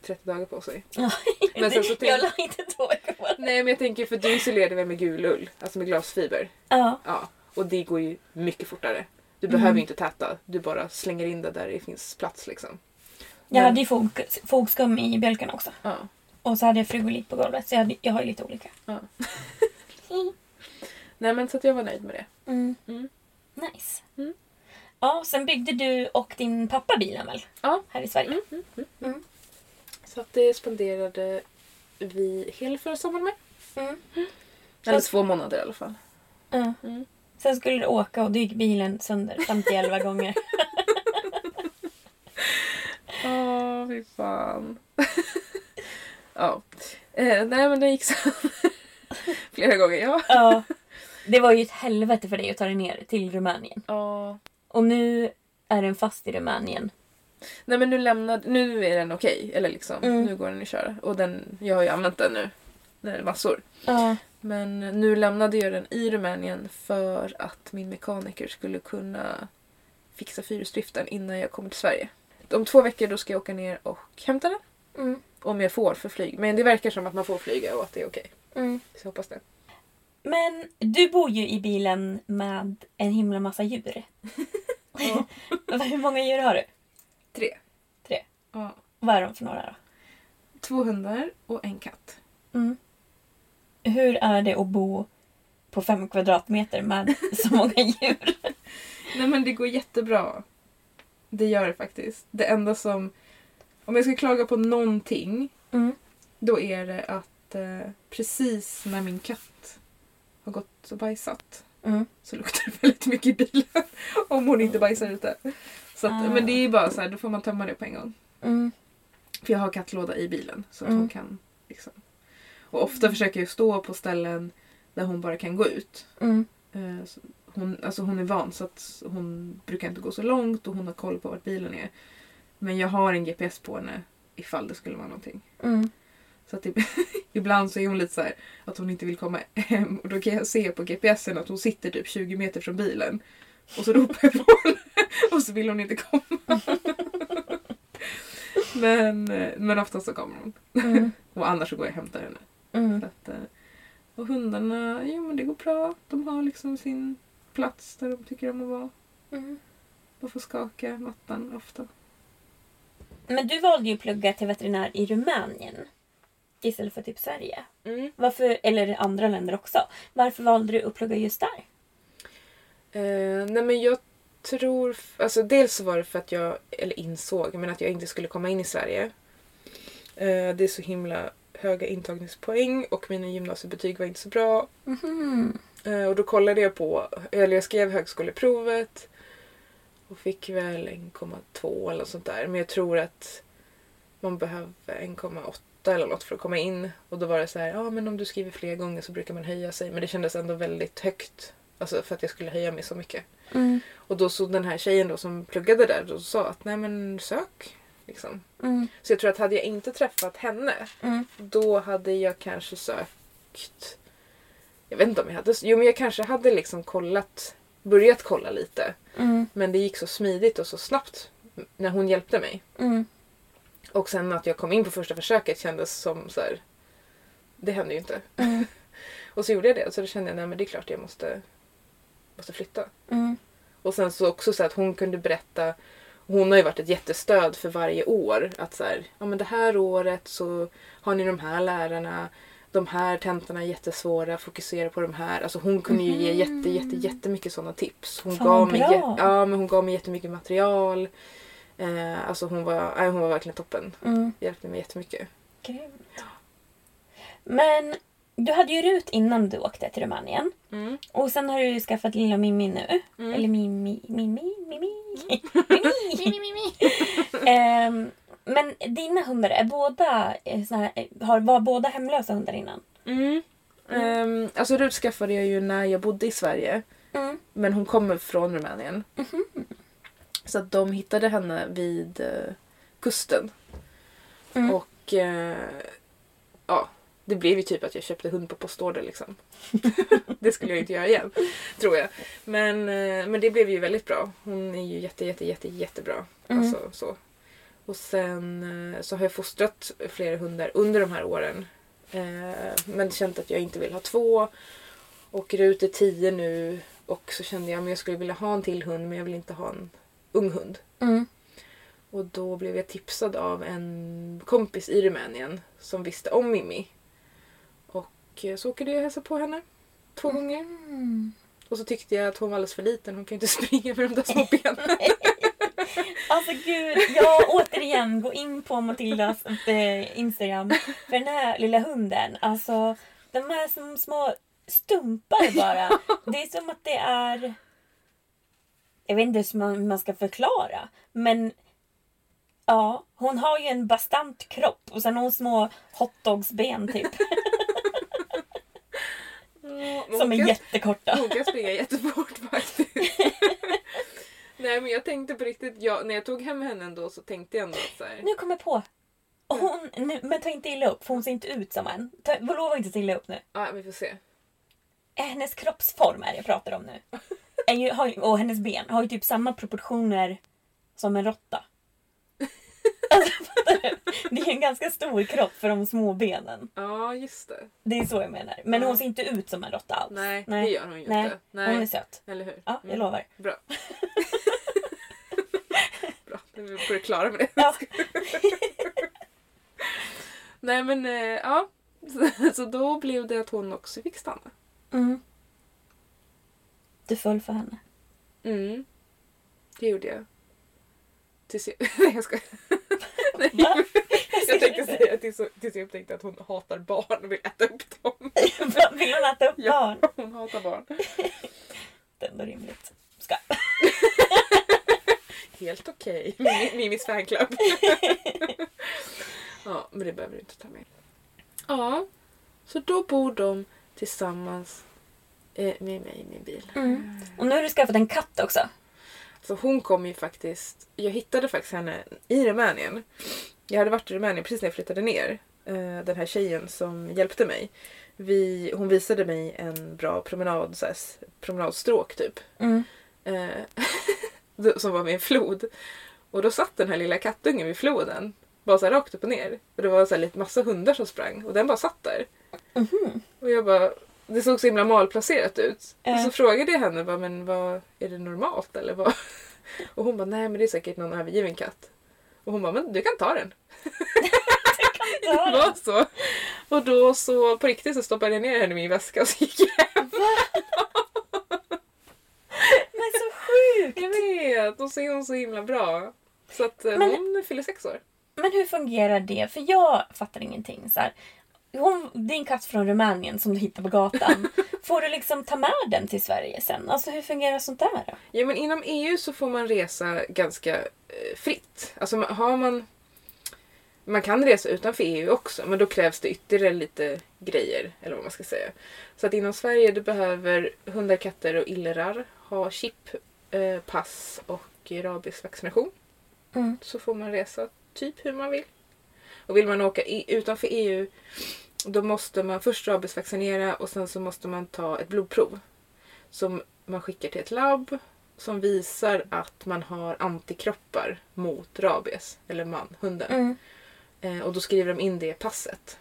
30 dagar på sig. Men sen så tänk- Jag la inte två veckor på det. Nej men jag tänker för du isolerade väl med gul ull, alltså med glasfiber. Ja. Ja, och det går ju mycket fortare. Du Mm. behöver ju inte täta, du bara slänger in det där det finns plats liksom. Jag Men- hade ju fog, fogskum i bjälkarna också. Ja. Och så hade jag frigolit på golvet. Så jag, hade, jag har ju lite olika. ja. Nej men så att jag var nöjd med det. Mm. Mm. Nice. Ja, sen byggde du och din pappa bilen väl? Ja. Här i Sverige. Mm, mm, mm. Mm. Så att det spenderade vi hela förra sommaren med. Mm. Eller två månader i alla fall. Mm. Sen skulle du åka och då gick bilen sönder 51 gånger. Åh, fy fan. ja. Eh, nej men det gick så flera gånger. Ja. Ja. Det var ju ett helvete för dig att ta dig ner till Rumänien. Ja. Och nu är den fast i Rumänien. Nej men nu lämnade, nu är den okej. Eller liksom, Mm. nu går den att köra. Och den, jag har ju använt den nu. Den är massor. Ja. Men nu lämnade jag den i Rumänien för att min mekaniker skulle kunna fixa fyrhjulsdriften innan jag kommer till Sverige. Om två veckor då ska jag åka ner och hämta den. Mm. Om jag får för flyg. Men det verkar som att man får flyga och att det är okej. Mm. Så jag hoppas det. Men du bor ju i bilen med en himla massa djur. Hur många djur har du? Tre. Tre. Ja. Vad är de för några då? Två hundar och en katt. Mm. Hur är det att bo på fem kvadratmeter med så många djur? Nej men det går jättebra. Det gör det faktiskt. Det enda som... Om jag ska klaga på någonting Mm. då är det att eh, precis när min katt har gått och bajsat Mm. så luktar det väldigt mycket i bilen. Om hon inte bajsar ute. Så att, Ah. Men det är bara så här, då får man tömma det på en gång. Mm. För jag har kattlåda i bilen så att Mm. hon kan liksom... Och ofta försöker jag stå på ställen där hon bara kan gå ut. Mm. Eh, Hon, alltså hon är van så att hon brukar inte gå så långt och hon har koll på vart bilen är. Men jag har en GPS på henne ifall det skulle vara någonting. Så att det, ibland så är hon lite så här att hon inte vill komma hem och då kan jag se på GPSen att hon sitter typ 20 meter från bilen. Och så ropar jag på henne och så vill hon inte komma. Men, eh, men oftast så kommer hon. Mm. Och annars så går jag och hämtar henne. Mm. Så att, eh, och hundarna, jo men det går bra. De har liksom sin plats där de tycker om att vara. Mm. De får skaka mattan ofta. Men du valde ju att plugga till veterinär i Rumänien. Istället för typ Sverige. Mm. Varför, eller andra länder också. Varför valde du att plugga just där? Eh, nej men jag tror, alltså dels så var det för att jag, eller insåg, men att jag inte skulle komma in i Sverige. Eh, det är så himla höga intagningspoäng och mina gymnasiebetyg var inte så bra. Mhm. Eh, och då kollade jag på, eller jag skrev högskoleprovet och fick väl 1,2 eller sånt där. Men jag tror att man behöver 1,8 eller något för att komma in. Och då var det så här, ja men om du skriver fler gånger så brukar man höja sig. Men det kändes ändå väldigt högt. Alltså för att jag skulle höja mig så mycket. Mm. Och då så den här tjejen då som pluggade där då sa att nej men sök. Liksom. Mm. Så jag tror att hade jag inte träffat henne Mm. då hade jag kanske sökt... Jag vet inte om jag hade... Jo men jag kanske hade liksom kollat, börjat kolla lite. Mm. Men det gick så smidigt och så snabbt när hon hjälpte mig. Mm. Och sen att jag kom in på första försöket kändes som så här. Det hände ju inte. Mm. och så gjorde jag det. Så då kände jag nej men det är klart jag måste, måste flytta. Mm. Och sen så också så att hon kunde berätta hon har ju varit ett jättestöd för varje år. Att så här, ja men det här året så har ni de här lärarna. De här tentorna är jättesvåra, fokusera på de här. Alltså hon kunde ju ge jätte, jätte, jättemycket sådana tips. Hon Fan, gav, mig, ja, men hon gav mig jättemycket material. Eh, alltså hon var, nej, hon var verkligen toppen. Mm. Hjälpte mig jättemycket. Grymt. Men du hade ju RUT innan du åkte till Rumänien. Mm. Och sen har du ju skaffat lilla Mimmi nu. Mm. Eller Mimmi, Mimmi, Mimmi. Mimmi. Ehm, men dina hundar, är båda, eh, såna eh, har, var båda hemlösa hundar innan? Mm. Um, alltså Rut skaffade jag ju när jag bodde i Sverige. Mm. Men hon kommer från Rumänien. Så att de hittade henne vid eh, kusten. Mm. Och eh, ja, det blev ju typ att jag köpte hund på postorder liksom. det skulle jag inte göra igen, tror jag. Men, eh, men det blev ju väldigt bra. Hon är ju jätte, jätte, jätte, jättebra. Mm. Alltså, så. Och sen eh, så har jag fostrat flera hundar under de här åren. Eh, men känt att jag inte vill ha två. Och Rut är tio nu. Och så kände jag att jag skulle vilja ha en till hund men jag vill inte ha en ung hund. Mm. Och då blev jag tipsad av en kompis i Rumänien som visste om Mimmi. Och eh, så åkte jag och hälsade på henne två gånger. Mm. Och så tyckte jag att hon var alldeles för liten. Hon kan ju inte springa med de där små benen. Alltså gud, ja återigen gå in på Matildas eh, Instagram. För den här lilla hunden, alltså de är som små stumpar bara. Det är som att det är... Jag vet inte hur man, ska förklara. Men ja, hon har ju en bastant kropp och sen har hon små hotdogsben typ. Som är kan- jättekorta. Hon kan springa jättefort faktiskt. Nej men jag tänkte på riktigt, jag, när jag tog hem henne ändå så tänkte jag ändå att så här, Nu kommer jag på. Hon, nu, men ta inte illa upp för hon ser inte ut som en. Ta, lova inte ta illa upp nu. ja vi får se. Hennes kroppsform är det jag pratar om nu. Är ju, har, ju- och hennes ben har ju typ samma proportioner som en råtta. Alltså, fattar du? Det är en ganska stor kropp för de små benen. Ja just det. Det är så jag menar. Men Ja. hon ser inte ut som en råtta alls. Nej, det gör hon ju Nej. inte. Nej. Hon är söt. Eller hur? Ja, jag Mm. lovar. Bra. Bra, nu är vi på det klara med det. Ja. Nej men eh, ja. Så då blev det att hon också fick stanna. Mm. Du föll för henne. Mm. Det gjorde jag. Tills jag... Nej jag ska. Nej, Va? jag tänkte säga tills, tills jag upptäckte att hon hatar barn och vill äta upp dem. Vill hon äta upp Ja, barn? hon hatar barn. Det är ändå rimligt. Ska. Helt okej. Okay. Mimis fanclub. ja, men det behöver du inte ta med. Ja, så då bor de tillsammans eh, med mig i min bil. Mm. Och nu har du skaffat en katt också. Så hon kom ju faktiskt... Jag hittade faktiskt henne i Rumänien. Jag hade varit i Rumänien precis när jag flyttade ner. Eh, den här tjejen som hjälpte mig. Vi, hon visade mig en bra promenad, så här, promenadstråk typ. Mm. Eh, som var med en flod. Och då satt den här lilla kattungen vid floden. Bara så här rakt upp och ner. Och det var så här lite massa hundar som sprang. Och den bara satt där. Mhm. Och jag bara... Det såg så himla malplacerat ut. Och Ja. så frågade jag henne bara, men vad, är det normalt eller vad? Och hon bara, nej men det är säkert någon övergiven katt. Och hon bara, men du kan ta den. ta det var så. Och då så på riktigt så stoppade jag ner henne i min väska och så gick jag hem. Men så sjukt! Jag vet, och så är hon så himla bra. Så att eh, Men- hon fyller sex år. Men hur fungerar det? För jag fattar ingenting. Så här. Hon, din katt från Rumänien som du hittar på gatan. Får du liksom ta med den till Sverige sen? Alltså hur fungerar sånt där då? Ja men inom EU så får man resa ganska eh, fritt. Alltså har man... Man kan resa utanför EU också men då krävs det ytterligare lite grejer. Eller vad man ska säga. Så att inom Sverige du behöver hundar, katter och illrar ha chip, eh, pass och rabiesvaccination. Mm. Så får man resa typ hur man vill. Och vill man åka i, utanför EU då måste man först rabiesvaccinera och sen så måste man ta ett blodprov. Som man skickar till ett labb som visar att man har antikroppar mot rabies. Eller man, hunden. Mm. Eh, och då skriver de in det i passet.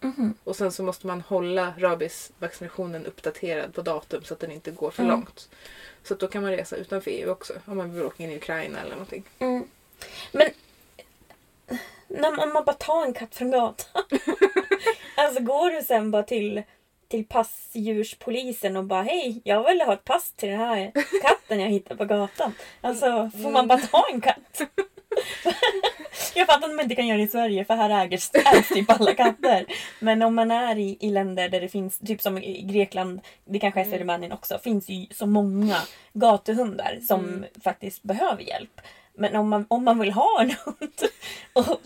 Mhm. Och sen så måste man hålla rabiesvaccinationen uppdaterad på datum så att den inte går för Mm. långt. Så att då kan man resa utanför EU också. Om man vill åka in i Ukraina eller någonting. Mm. Men när om man bara tar en katt från gatan. alltså går du sen bara till, till passdjurspolisen och bara hej, jag vill ha ett pass till den här katten jag hittade på gatan. Alltså får man bara ta en katt? jag fattar att man inte kan göra det i Sverige för här ägs, ägs typ alla katter. Men om man är i, i länder där det finns, typ som i Grekland, det kanske är så i Rumänien också, finns ju så många gatuhundar som Mm. faktiskt behöver hjälp. Men om man, om man vill ha en hund och,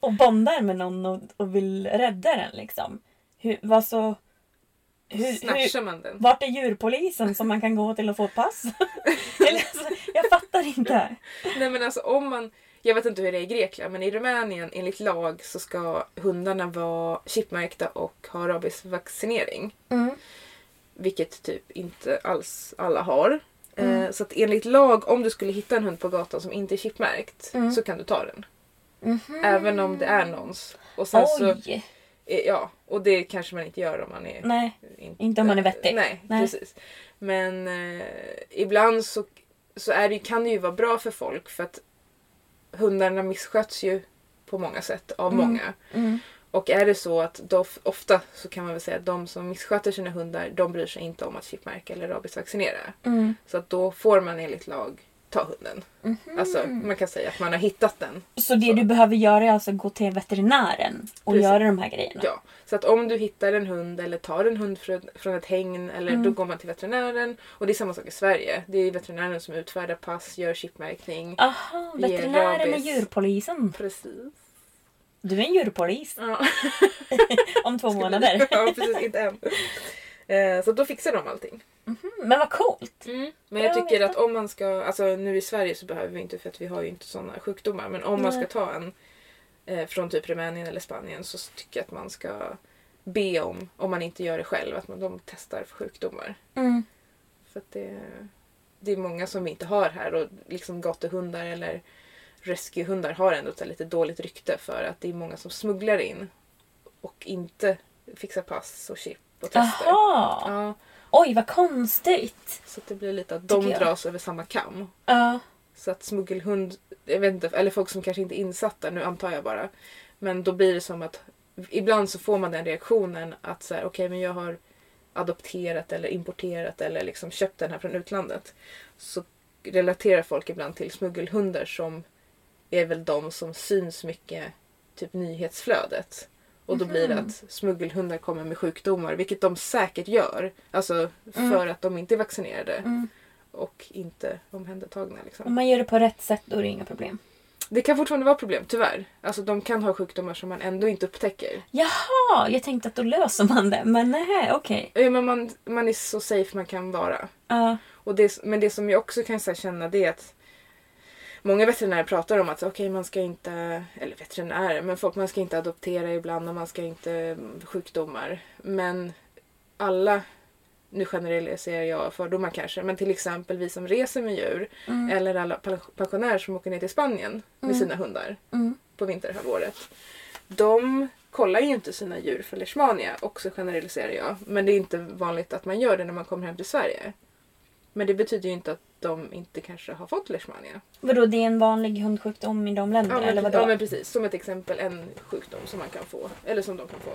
och bondar med någon och, och vill rädda den liksom. Hur, vad så, hur, Snatchar man den? vart är djurpolisen som man kan gå till och få pass? Eller, alltså, jag fattar inte. Nej men alltså om man... Jag vet inte hur det är i Grekland men i Rumänien enligt lag så ska hundarna vara chipmärkta och ha rabiesvaccinering. Mm. Vilket typ inte alls alla har. Mm. Eh, så att enligt lag om du skulle hitta en hund på gatan som inte är chipmärkt Mm. så kan du ta den. Mhm. Även om det är någons. Och sen så, Oj! eh, ja, och det kanske man inte gör om man är Nej, inte om man är vettig. Nej, Nej. precis. Men eh, ibland så, så är det, kan det ju vara bra för folk för att hundarna missköts ju på många sätt av Mm. många. mm. Och är det så att då, ofta så kan man väl säga att de som missköter sina hundar de bryr sig inte om att chipmärka eller rabiesvaccinera. Mm. Så att då får man enligt lag ta hunden. Mhm. Alltså man kan säga att man har hittat den. Så det du behöver göra är alltså gå till veterinären och Precis. göra de här grejerna? Ja, så att om du hittar en hund eller tar en hund från, ett hägn eller Mm. då går man till veterinären. Och det är samma sak i Sverige. Det är veterinären som utfärdar pass, gör chipmärkning. Aha, veterinären är djurpolisen. Precis. Du är en djurpolis Ja. om två månader. ja, precis. Inte än. Eh, så då fixar de allting. Men vad coolt. Men jag Bra tycker veta. att om man ska, alltså nu i Sverige så behöver vi inte för att vi har ju inte sådana sjukdomar. Men om man ska Nej. ta en eh, från typ Rumänien eller Spanien så tycker jag att man ska be om, om man inte gör det själv, att man, de testar för sjukdomar. Mm. För att det, det är många som vi inte har här och liksom gatuhundar eller rescuehundar har ändå ett lite dåligt rykte för att det är många som smugglar in och inte fixar pass och chip och tester. Jaha. Ja, Oj, vad konstigt. så det blir lite att de dras över samma kam. Ja. Så att smuggelhund, jag vet inte, eller folk som kanske inte är insatta, nu antar jag bara. Men då blir det som att ibland så får man den reaktionen att så här, okej men jag har adopterat eller importerat eller liksom köpt den här från utlandet. Så relaterar folk ibland till smuggelhundar som är väl de som syns mycket typ nyhetsflödet. Och då blir det att smuggelhundar kommer med sjukdomar, vilket de säkert gör. Alltså för att de inte är vaccinerade. Mm. Och inte omhändertagna. Liksom. Om man gör det på rätt sätt då är det inga problem. Det kan fortfarande vara problem, tyvärr. Alltså de kan ha sjukdomar som man ändå inte upptäcker. Jaha, jag tänkte att då löser man det. Men nej, okej. Ja, men man, man är så safe man kan vara. Ja. Och det, men det som jag också kan så här, känna det är att Många veterinärer pratar om att okej man ska inte, eller veterinärer, men folk man ska inte adoptera ibland och man ska inte mm, sjukdomar. Men alla, nu generaliserar jag fördomar kanske, men till exempel vi som reser med djur eller alla pen- pensionärer som åker ner till Spanien med sina hundar Mm. på vinterhalvåret. De kollar ju inte sina djur för leishmania, också generaliserar jag. Men det är inte vanligt att man gör det när man kommer hem till Sverige. Men det betyder ju inte att de inte kanske har fått leishmania. Vadå, det är en vanlig hundsjukdom i de länderna? Ja eller men, vadå? ja men precis, som ett exempel en sjukdom som man kan få. Eller som de kan få.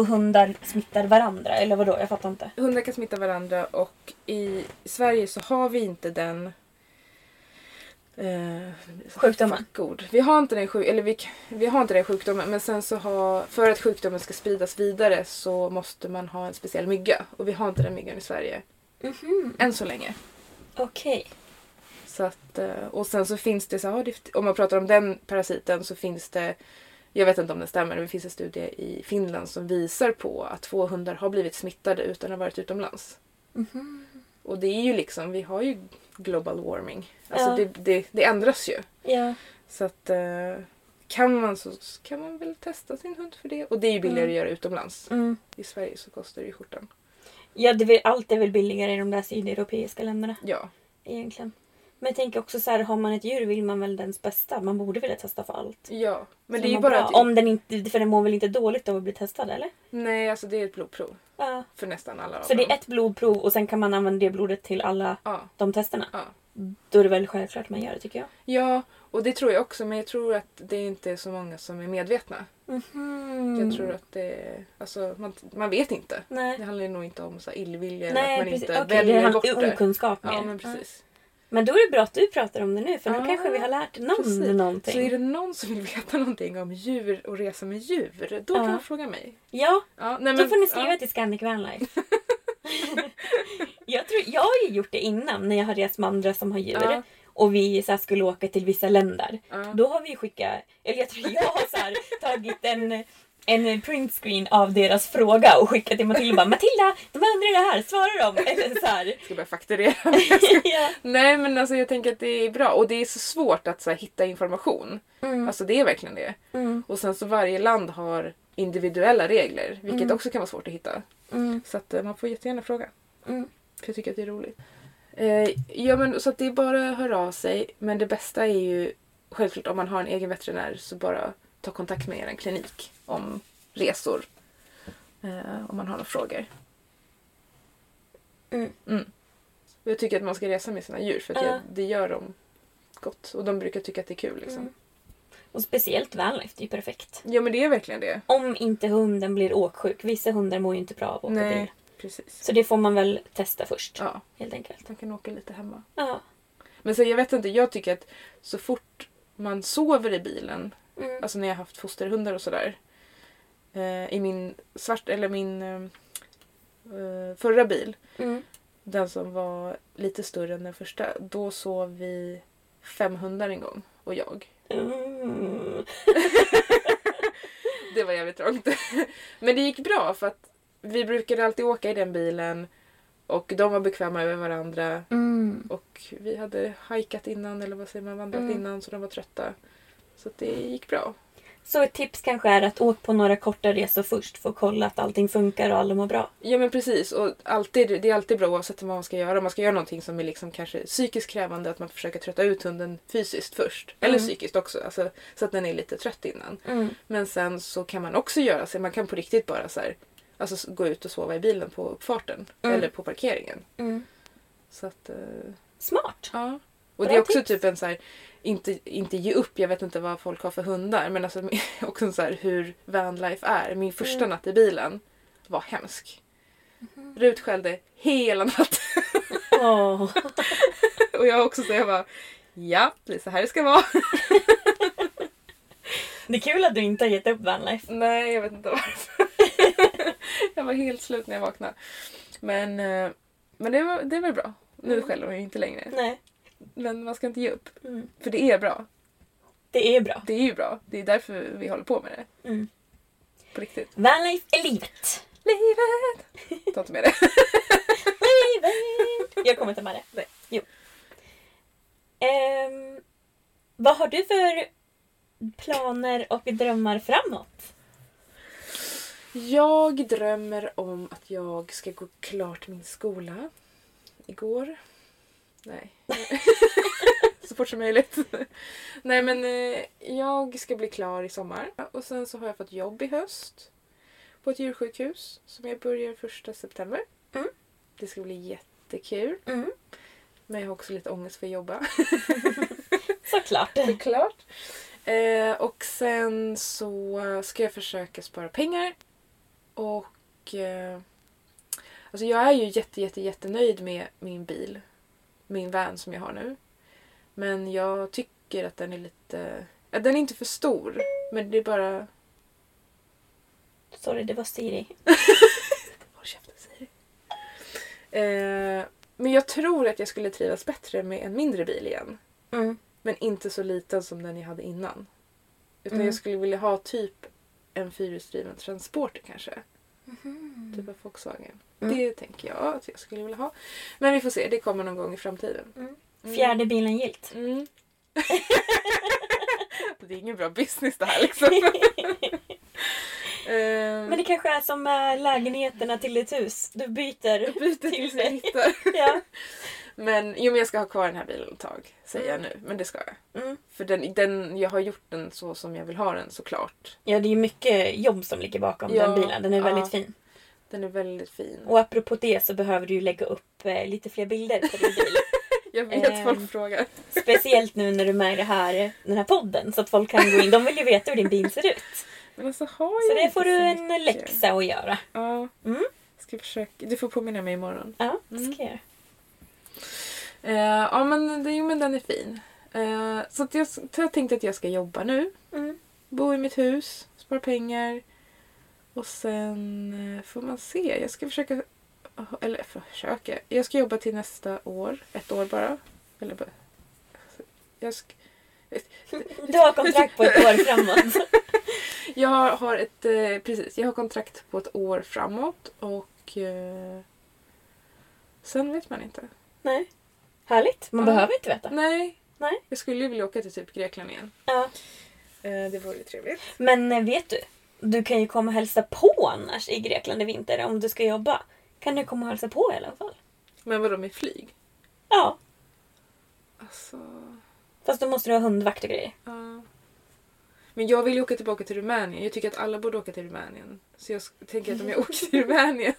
Och hundar smittar varandra? Eller vadå? Jag fattar inte. Hundar kan smitta varandra och i Sverige så har vi inte den Eh, Sjukdomen? fuckord. Vi har inte den sjuk- eller vi, vi har inte den sjukdomen men sen så har, för att sjukdomen ska spridas vidare så måste man ha en speciell mygga och vi har inte den myggan i Sverige. Mhm. Än så länge. Okej. Så att, eh, och sen så finns det, så här, om man pratar om den parasiten så finns det, jag vet inte om det stämmer, men det finns en studie i Finland som visar på att två hundar har blivit smittade utan att ha varit utomlands. Mhm. Och det är ju liksom, vi har ju global warming. Alltså Ja. det, det, det ändras ju. Ja. Så att eh, kan man så kan man väl testa sin hund för det. Och det är ju billigare att göra utomlands. Mm. I Sverige så kostar det ju skjortan. Ja, det är väl, allt är väl billigare i de där sydeuropeiska länderna Ja. egentligen. Men jag tänker också så här, har man ett djur vill man väl dens bästa. Man borde vilja testa för allt. Ja. Men Så det är ju bara bra. att... Om den inte, för den mår väl inte dåligt av att bli testad eller? Nej, alltså det är ett blodprov. Ja. För nästan alla av Så det dem. är ett blodprov och sen kan man använda det blodet till alla Ja. de testerna. Ja. Då är det väl självklart man gör det tycker jag. Ja, och det tror jag också. Men jag tror att det inte är så många som är medvetna. Mhm. Jag tror att det. Alltså, man, man vet inte. Nej. Det handlar nog inte om så här illvilja eller att man precis. inte Okej, väljer bort det. okunskap mer. Ja, men precis. Men då är det bra att du pratar om det nu för nu Ja, kanske vi har lärt någon Precis. någonting. Så är det någon som vill veta någonting om djur och resa med djur, då kan Ja. man fråga mig. Ja, Ja, nej, då men- får ni skriva ja. till Scandic Vanlife. jag, tror, jag har ju gjort det innan när jag har rest med andra som har djur. Och vi så här, skulle åka till vissa länder. Ja. Då har vi skickat, eller jag tror jag har så här, tagit en, en printscreen av deras fråga och skickat till Matilda och bara Matilda, de undrar det här, svara dem. Eller så här. Jag ska börja fakturera. ja. nej men alltså jag tänker att det är bra och det är så svårt att så här, hitta information. Mm. Alltså det är verkligen det. Mm. Och sen så varje land har individuella regler, vilket också kan vara svårt att hitta. Mm. Så att eh, man får jättegärna fråga. Mm. För jag tycker att det är roligt. Eh, ja men så att det är bara att höra av sig. Men det bästa är ju självklart om man har en egen veterinär så bara ta kontakt med er klinik om resor. Eh, om man har några frågor. Mm. Och Jag tycker att man ska resa med sina djur för att Ja. jag, det gör dem gott. Och de brukar tycka att det är kul liksom. Mm. Och speciellt Vanlife, det är ju perfekt. Ja men det är verkligen det. Om inte hunden blir åksjuk. Vissa hundar mår ju inte bra av att åka bil. Precis. Så det får man väl testa först. Ja, Helt enkelt. man kan åka lite hemma. Ja. Men så jag vet inte, jag tycker att så fort man sover i bilen, Mm. alltså när jag haft fosterhundar och sådär. Eh, I min svart, eller min eh, eh, förra bil, Mm. den som var lite större än den första, då sov vi fem hundar en gång och jag. Mm. Det var jävligt trångt. Men det gick bra för att vi brukade alltid åka i den bilen och de var bekväma över varandra. Mm. Och vi hade hajkat innan, eller vad säger man, vandrat Mm. innan så de var trötta. Så det gick bra. Så ett tips kanske är att åka på några korta resor först för att kolla att allting funkar och alla mår bra. Ja men precis. Och alltid, det är alltid bra oavsett vad man ska göra. Om man ska göra någonting som är liksom kanske psykiskt krävande att man försöker trötta ut hunden fysiskt först. Eller Mm. psykiskt också. Alltså, så att den är lite trött innan. Mm. Men sen så kan man också göra så man kan på riktigt bara så här, alltså gå ut och sova i bilen på uppfarten. Mm. Eller på parkeringen. Mm. Så att, eh, Smart. ja. Och Bra det är också tips. typ en så här, inte, inte ge upp, jag vet inte vad folk har för hundar. Men alltså också så här, hur vanlife är. Min första Mm. natt i bilen var hemsk. Mhm. Rut skällde hela natten. Åh. Och jag också så jag bara, ja det är så här det ska vara. Det är kul att du inte har gett upp vanlife. Nej, jag vet inte varför. jag var helt slut när jag vaknade. Men, eh, men det, var, det var bra. Nu Mm. skäller hon ju inte längre. Nej. Men man ska inte ge upp. Mm. För det är bra. Det är bra. Det är ju bra. Det är därför vi håller på med det. Mm. På riktigt. Vanlife är livet. Livet! Ta inte med det. Livet! Jag kommer ta med det. Nej. Jo. Ehm, vad har du för planer och drömmar framåt? Jag drömmer om att jag ska gå klart min skola. Igår. Nej. så fort som möjligt. Nej men eh, jag ska bli klar i sommar. Och sen så har jag fått jobb i höst. På ett djursjukhus. Som jag börjar första september. Mm. Det ska bli jättekul. Mm. Men jag har också lite ångest för att jobba. Såklart. Såklart. Eh, och sen så ska jag försöka spara pengar. Och... Eh, alltså jag är ju jätte, jätte, jättenöjd med min bil. Min van som jag har nu. Men jag tycker att den är lite... Ja, den är inte för stor. Men det är bara... Sorry, det var Siri. Håll käften Siri. Eh, men jag tror att jag skulle trivas bättre med en mindre bil igen. Mm. Men inte så liten som den jag hade innan. Utan Mm. jag skulle vilja ha typ en fyrhjulsdriven transporter kanske. Typ av Volkswagen. Mm. Det tänker jag att jag skulle vilja ha. Men vi får se, det kommer någon gång i framtiden. Mm. Fjärde bilen gilt. Mm. det är ingen bra business det här liksom. Ehm, Men det kanske är som med lägenheterna till ditt hus. Du byter. byter tills jag hittar. Ja. Men jo men jag ska ha kvar den här bilen ett tag. Säger jag nu. Men det ska jag. Mm. För den, den, jag har gjort den så som jag vill ha den såklart. ja, det är ju mycket jobb som ligger bakom Ja, den bilen. Den är ja. väldigt fin. Den är väldigt fin. Och apropå det så behöver du ju lägga upp eh, lite fler bilder på din bil. Jag vet Ehm, folk frågar. Speciellt nu när du är med i det här, den här podden så att folk kan gå in. De vill ju veta hur din bil ser ut. Men alltså har Så jag det inte får du så en mycket. läxa att göra. Ja. Mm. Ska försöka. Du får påminna mig imorgon. Ja, det Mm. ska jag göra. Eh, ja men, det, jo, men den är fin. Eh, så jag, så jag tänkte att jag ska jobba nu. Mm. Bo i mitt hus. Spara pengar. Och sen eh, får man se. Jag ska försöka. Eller försöka. Jag ska jobba till nästa år. Ett år bara. Eller bara. Jag, ska, Du har kontrakt på ett år framåt. jag har ett precis. Jag har kontrakt på ett år framåt. Och sen vet man inte. Nej. Härligt. Man Ja. behöver inte veta. Nej. Nej. Jag skulle ju vilja åka till typ Grekland igen. Ja. Eh, det vore ju trevligt. Men eh, vet du? Du kan ju komma och hälsa på annars i Grekland i vinter om du ska jobba. Kan du komma och hälsa på i alla fall? Men vadå med flyg? Ja. Alltså... Fast då måste du ha hundvakt och grejer. ja. Men jag vill ju åka tillbaka till Rumänien. Jag tycker att alla borde åka till Rumänien. Så jag tänker att om jag åker till Rumänien...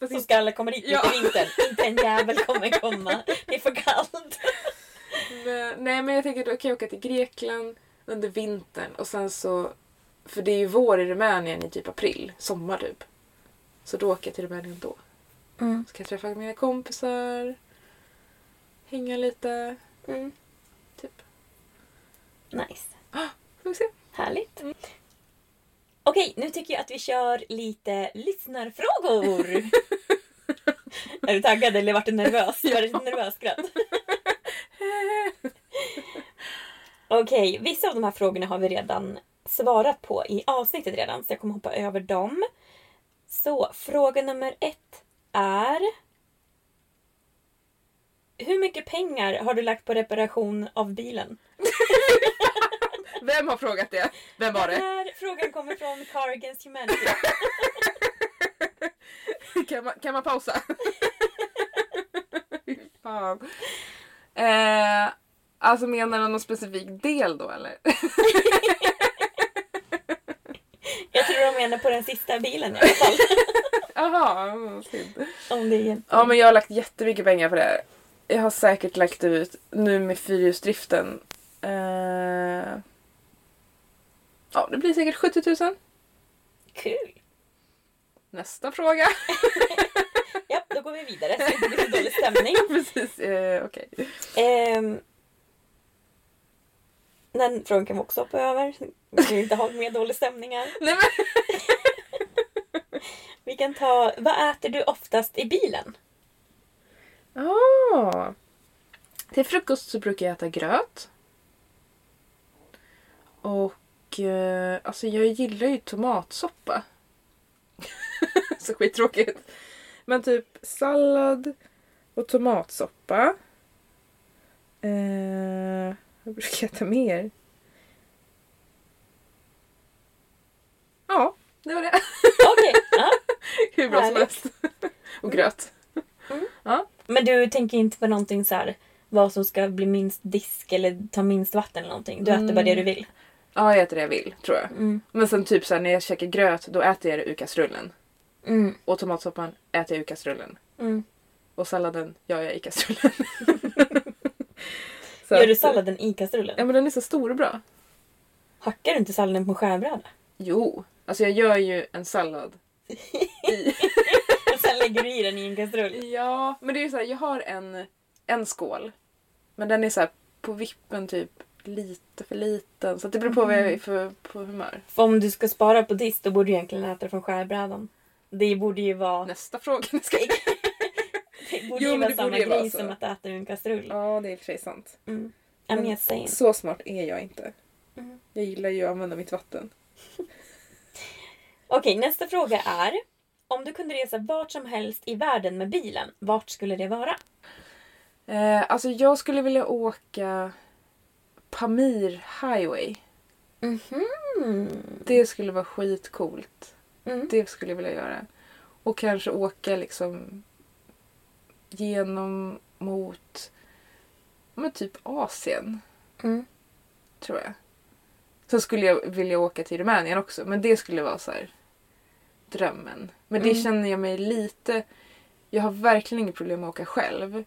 Fast Så ska alla komma dit Ja. mitt i vintern. Inte en jävel kommer komma. Det är för kallt. men, nej men jag tänker att då kan jag åka till Grekland under vintern och sen så... För det är ju vår i Rumänien i typ april. Sommar typ. Så då åker jag till Rumänien då. Mm. Ska jag träffa mina kompisar. Hänga lite. Mm. Typ. Nice. Får vi se. Härligt. Okej, nu tycker jag att vi kör lite lyssnarfrågor. är du taggad eller vart du nervös? Var det ett nervöst skratt? Okej, vissa av de här frågorna har vi redan svarat på i avsnittet redan så jag kommer hoppa över dem. Så, fråga nummer ett är... Hur mycket pengar har du lagt på reparation av bilen? Vem har frågat det? Vem var Den det? här frågan kommer från Car Against Humanity. Kan man, kan man pausa? Fy Fan. Eh, alltså menar du någon specifik del då eller? Jag tror de menar på den sista bilen i alla fall. Jaha, synd. Om det är Ja men jag har lagt jättemycket pengar på det här. Jag har säkert lagt ut nu med fyrhjulsdriften. Eh, ja det blir säkert 70 000. kul. Nästa fråga. Ja, då går vi vidare så det inte blir så dålig stämning. Precis, eh, okej. Ehm, den frågan kan vi också hoppa över. Vi vill inte ha mer dålig stämning här. Nej men. Vi kan ta, vad äter du oftast i bilen? Ah. Till frukost så brukar jag äta gröt. Och eh, alltså jag gillar ju tomatsoppa. så skittråkigt. Men typ sallad och tomatsoppa. Eh, vad brukar jag äta mer? Ja, det var det. Okej, ja. Hur bra som Härligt. helst. och gröt. Men du tänker inte på någonting så här vad som ska bli minst disk eller ta minst vatten eller någonting? Du äter bara det du vill? Ja, jag äter det jag vill tror jag. Mm. Men sen typ så här, när jag käkar gröt då äter jag det ur kastrullen. Mm. Och tomatsoppan äter jag ur kastrullen. Mm. Och salladen gör jag i kastrullen. Så Gör du att- salladen i kastrullen? Ja men den är så stor och bra. Hackar du inte salladen på en skärbräda? Jo, alltså jag gör ju en sallad. I... Och sen lägger du i den i en kastrull? Ja, men det är ju så här, jag har en, en skål. Men den är så här på vippen typ lite för liten. Så det beror på vad jag är för på humör. För om du ska spara på disk då borde du egentligen äta det från skärbrädan. Det borde ju vara, Nästa fråga. Ska det borde Jo, ju vara samma grej som att äta ur en kastrull. Ja, det är i och för sig sant. Mm. I'm just saying. Så smart är jag inte. Mm. Jag gillar ju att använda mitt vatten. Okej, nästa fråga är. Om du kunde resa vart som helst i världen med bilen, vart skulle det vara? Eh, alltså jag skulle vilja åka Pamir Highway. Mhm. Det skulle vara skitcoolt. Mm. Det skulle jag vilja göra. Och kanske åka liksom genom mot men typ Asien. Mm. Tror jag. Så skulle jag vilja åka till Rumänien också. Men det skulle vara så här drömmen. Men det Mm. känner jag mig lite... Jag har verkligen inget problem med att åka själv.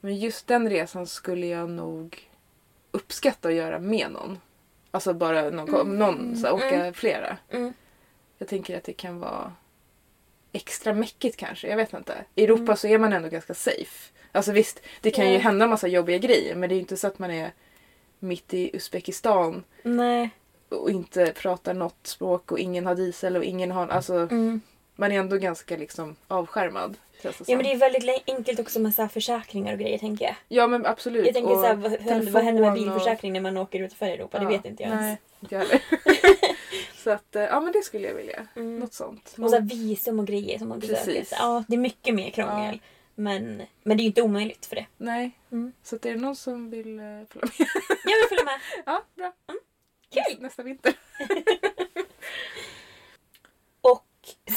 Men just den resan skulle jag nog uppskatta att göra med någon. Alltså bara någon, någon så här, åka Mm. flera. Mm. Jag tänker att det kan vara extra mäckigt kanske. Jag vet inte. I Europa Mm. så är man ändå ganska safe. Alltså visst, det kan ju hända massa jobbiga grejer. Men det är ju inte så att man är mitt i Uzbekistan Nej. och inte pratar något språk och ingen har diesel och ingen har... Alltså Mm. Man är ändå ganska liksom avskärmad. det Ja men det är väldigt enkelt också med så här försäkringar och grejer tänker jag. Ja men absolut. Jag tänker Och så här, vad, vad händer med och- bilförsäkring när man åker utanför Europa? Det Ja, vet inte jag ens. Nej, inte jag heller. så att, eh, ja men det skulle jag vilja. Mm. Något sånt. Och så här visum och grejer som man. Så, ja, det är mycket mer krångel. Men, men det är ju inte omöjligt för det. Nej. Mm. Så att är det någon som vill eh, följa med? Jag vill följa med. ja, bra. Kul! Nästa, nästa vinter.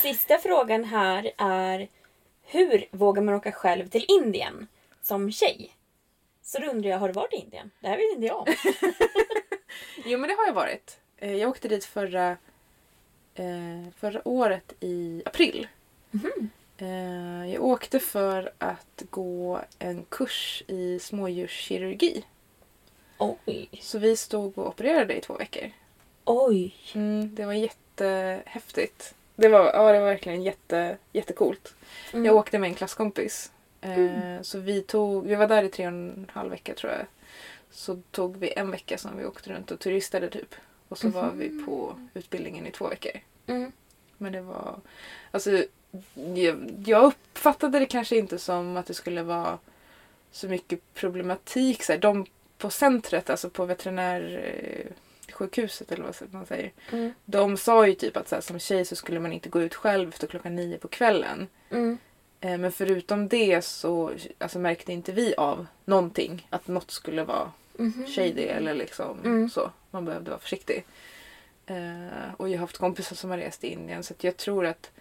Sista frågan här är hur vågar man åka själv till Indien som tjej? Så då undrar jag, har du varit i Indien? Det här vet inte jag om. Jo men det har jag varit. Eh, Jag åkte dit förra, eh, förra året i april. Eh, Jag åkte för att gå en kurs i smådjurskirurgi. Oj. Så vi stod och opererade i två veckor. Oj. Mm, det var jättehäftigt. Det var, ja, det var verkligen jätte, jättecoolt. Mm. Jag åkte med en klasskompis. Eh, Så vi, tog, vi var där i tre och en halv vecka tror jag. Så tog vi en vecka som vi åkte runt och turistade typ. Och så var vi på utbildningen i två veckor. Mm. Men det var... Alltså, jag, jag uppfattade det kanske inte som att det skulle vara så mycket problematik. Så här, de på centret, alltså på veterinärskyddet trafiksjukhuset eller vad man säger. Mm. De sa ju typ att så här, som tjej så skulle man inte gå ut själv efter klockan nio på kvällen. Mm. Eh, men förutom det så alltså, märkte inte vi av någonting. Att något skulle vara Mhm. shady eller liksom Mm. så. Man behövde vara försiktig. Eh, och jag har haft kompisar som har rest i Indien så jag tror att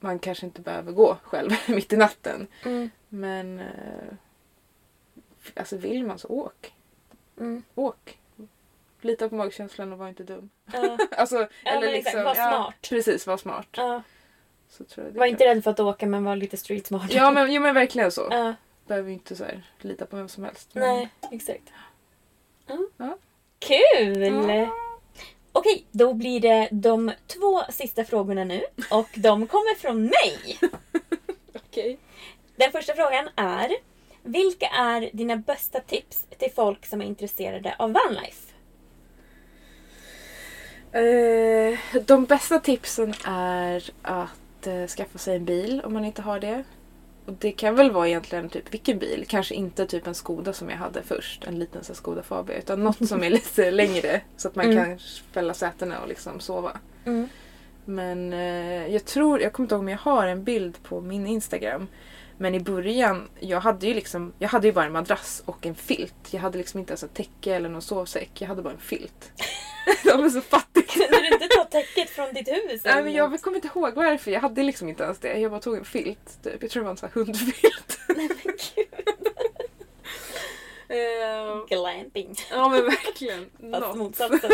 man kanske inte behöver gå själv mitt i natten. Mm. Men eh, alltså vill man så åk. Mm. Åk. Lita på magkänslan och var inte dum. Ja. Alltså, Ja, eller men liksom, var smart. precis, var smart. Ja. Så tror jag Var kan- inte rädd för att åka men var lite street smart. Ja men, jo, men verkligen så. Ja. Behöver inte så här, lita på vem som helst. Men- Nej, exakt. Ja. Ja. Kul! Ja. Okej, då blir det de två sista frågorna nu. Och de kommer från mig. Okej. Den första frågan är Vilka är dina bästa tips till folk som är intresserade av vanlife? Eh, de bästa tipsen är att eh, skaffa sig en bil om man inte har det. Och det kan väl vara egentligen typ vilken bil. Kanske inte typ en Skoda som jag hade först. En liten så Skoda Fabia. Utan något som är lite längre. Så att man Mm. kan fälla sätena och liksom sova. Mm. Men eh, jag tror, jag kommer inte ihåg om jag har en bild på min Instagram. Men i början, jag hade ju liksom, jag hade ju bara en madrass och en filt. Jag hade liksom inte ens ett täcke eller någon sovsäck. Jag hade bara en filt. De är så fattiga. Kunde du inte ta täcket från ditt hus? Nej men jag kommer inte ihåg varför. Jag hade liksom inte ens det. Jag bara tog en filt. Typ. Jag tror det var en sån här hundfilt. Nej men gud. Ehm, Glamping. ja men verkligen. Fast motsatsen.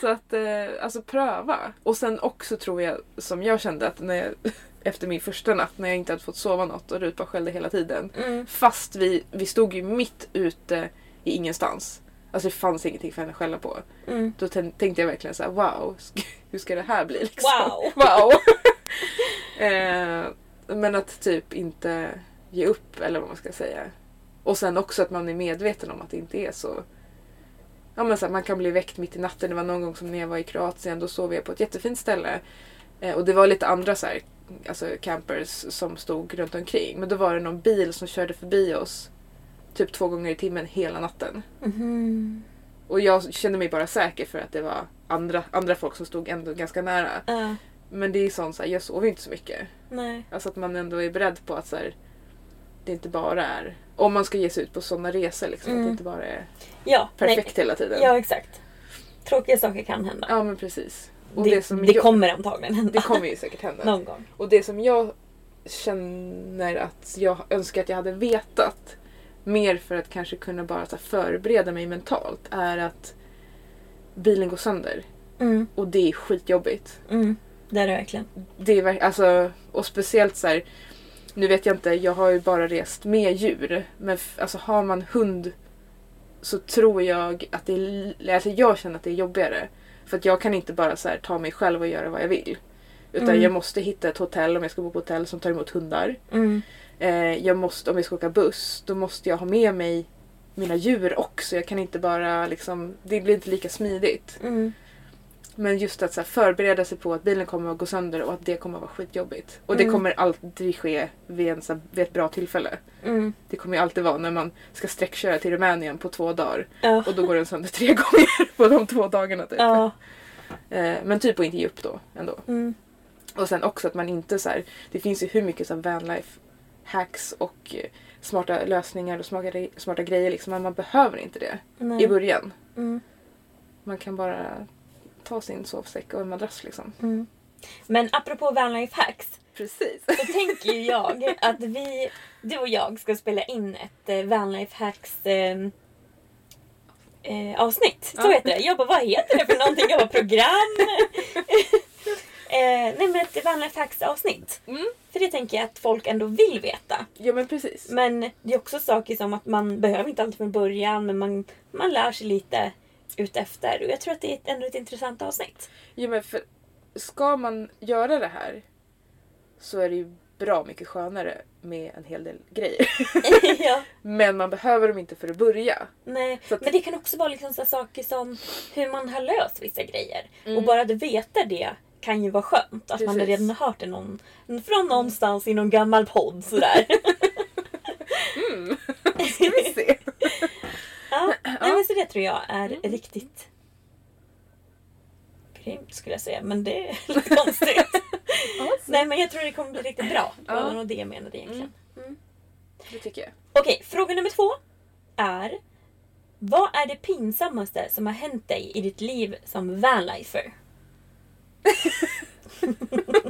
Så att eh, alltså pröva. Och sen också tror jag som jag kände att när jag, efter min första natt när jag inte hade fått sova något och Rut bara skällde hela tiden. Mm. Fast vi, vi stod ju mitt ute i ingenstans. Alltså det fanns ingenting för henne att skälla på. Mm. Då tän- tänkte jag verkligen så här: wow, hur ska det här bli? Liksom? Wow. wow. eh, men att typ inte ge upp eller vad man ska säga. Och sen också att man är medveten om att det inte är så. Ja, men så här, man kan bli väckt mitt i natten. Det var någon gång som när jag var i Kroatien. Då sov jag på ett jättefint ställe. Eh, och det var lite andra så här, alltså campers som stod runt omkring. Men då var det någon bil som körde förbi oss. Typ två gånger i timmen hela natten. Mhm. Och jag kände mig bara säker för att det var andra, andra folk som stod ändå ganska nära. Ja, Men det är sånt så här, jag sover inte så mycket. nej. Alltså att man ändå är beredd på att så här, det inte bara är... Om man ska ge sig ut på sådana resor liksom. Att Mm. det inte bara är Ja, perfekt nej. hela tiden. Ja, exakt. Tråkiga saker kan hända. Ja, men precis. Och det, det, som det jag, kommer antagligen hända. det kommer ju säkert hända. Någon gång. Och det som jag känner att jag önskar att jag hade vetat mer för att kanske kunna bara så förbereda mig mentalt är att bilen går sönder. Mm, Och det är skitjobbigt. mm. Det är det verkligen. Det är alltså, och speciellt så här, nu vet jag inte, jag har ju bara rest med djur. Men alltså har man hund så tror jag att det är, alltså jag känner att det är jobbigare. För att jag kan inte bara så här, ta mig själv och göra vad jag vill. Utan Mm. jag måste hitta ett hotell om jag ska bo på hotell som tar emot hundar. Mm. Eh, jag måste, om jag ska åka buss, då måste jag ha med mig mina djur också. Jag kan inte bara liksom, det blir inte lika smidigt. Mm. Men just att så här, förbereda sig på att bilen kommer att gå sönder och att det kommer att vara skitjobbigt. Och det Mm. kommer aldrig ske vid, en, så här, vid ett bra tillfälle. Mm. Det kommer ju alltid vara när man ska sträckköra till Rumänien på två dagar. Ja. Och då går den sönder tre gånger på de två dagarna. Typ. Ja. Eh, men typ att inte ge upp då ändå. Mm. Och sen också att man inte så här, det finns ju hur mycket så här vanlife hacks och eh, smarta lösningar och smarta, smarta grejer liksom. Men man behöver inte det Nej. i början. Mm. Man kan bara ta sin sovsäck och en madrass liksom. Mm. Men apropå vanlife hacks. Precis. Så tänker ju jag att vi, du och jag ska spela in ett eh, vanlife hacks eh, eh, avsnitt. Så Ja. heter det. Jag bara, vad heter det för någonting? Jag bara, program? eh, nej men ett vanlife hacks avsnitt. Mm. För det tänker jag att folk ändå vill veta. Ja men precis. Men det är också saker som att man behöver inte alltid från början men man, man lär sig lite utefter. Och jag tror att det är ett, ändå ett intressant avsnitt. Ja, men för, ska man göra det här så är det ju bra mycket skönare med en hel del grejer. ja. Men man behöver dem inte för att börja. Nej, att- men det kan också vara liksom så saker som hur man har löst vissa grejer. Mm. Och bara att veta det kan ju vara skönt. Att man Precis. redan har hört det någon, från någonstans i någon gammal podd sådär. Ska vi se. Ja. Nej, men så det tror jag är Mm. riktigt grymt skulle jag säga. Men det är lite konstigt. Nej men jag tror det kommer bli riktigt bra. Det var Ja. nog det jag menade egentligen. Det tycker jag. Okej, fråga nummer två är. Vad är det pinsammaste som har hänt dig i ditt liv som vanlifer?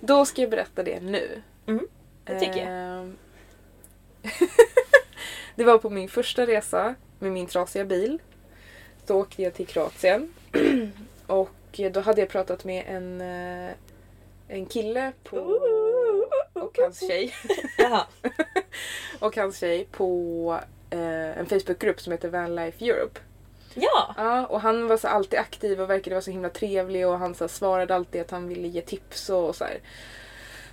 Då ska jag berätta det nu. Mm, det tycker jag. Det var på min första resa med min trasiga bil. Då åkte jag till Kroatien. och då hade jag pratat med en, eh, en kille på, och hans tjej. Och hans tjej på eh, en Facebookgrupp som heter Vanlife Europe. Ja! Ja, och han var så alltid aktiv och verkade vara så himla trevlig och han så svarade alltid att han ville ge tips och, så här.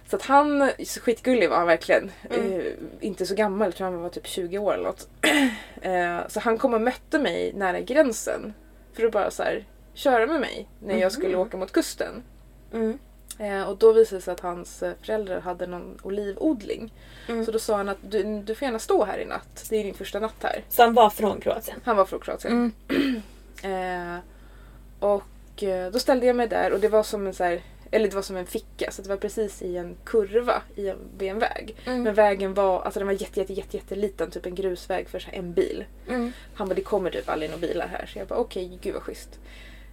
Så att han, så skitgullig var han verkligen. Mm. Eh, inte så gammal, jag tror han var typ 20 år eller något. eh, så han kom och mötte mig nära gränsen. För att bara så här, köra med mig när jag skulle åka mot kusten. Mm. Eh, och då visade det sig att hans föräldrar hade någon olivodling. Mm. Så då sa han att du, du får gärna stå här i natt. Det är din första natt här. Så han var från Kroatien? Han var från Kroatien. Mm. Eh, och eh, då ställde jag mig där och det var som en så här, eller det var som en ficka så det var precis i en kurva i en, vid en väg. Mm. Men vägen var, alltså den var jätte, jätte, jätte, jätteliten, typ en grusväg för så en bil. Mm. Han bara det kommer typ aldrig några bilar här så jag bara okej gud vad schysst.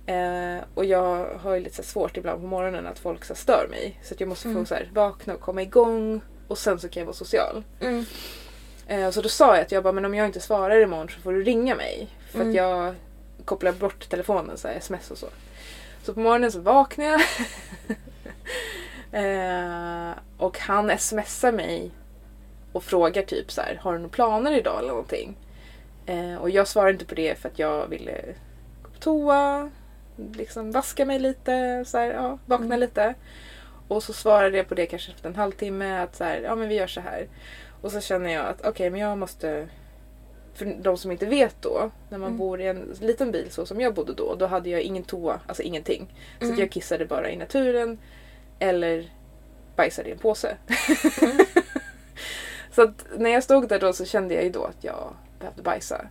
Eh, och jag har ju lite så svårt ibland på morgonen att folk så stör mig. Så att jag måste få så här, vakna och komma igång och sen så kan jag vara social. Mm. Eh, så då sa jag att jag bara, men om jag inte svarar imorgon så får du ringa mig. För att jag kopplar bort telefonen, så här, sms och så. Så på morgonen så vaknar jag. eh, och han smsar mig och frågar typ så här, har du några planer idag eller någonting? Eh, och jag svarar inte på det för att jag ville gå på toa, liksom vaska mig lite, så här, ja, vakna lite. Och så svarade jag på det kanske efter en halvtimme att så här, ja men vi gör så här. Och så känner jag att okej men jag måste för de som inte vet då, när man bor i en liten bil så som jag bodde då, då hade jag ingen toa, alltså ingenting. Så att jag kissade bara i naturen eller bajsade i en påse. så att när jag stod där då så kände jag ju då att jag behövde bajsa.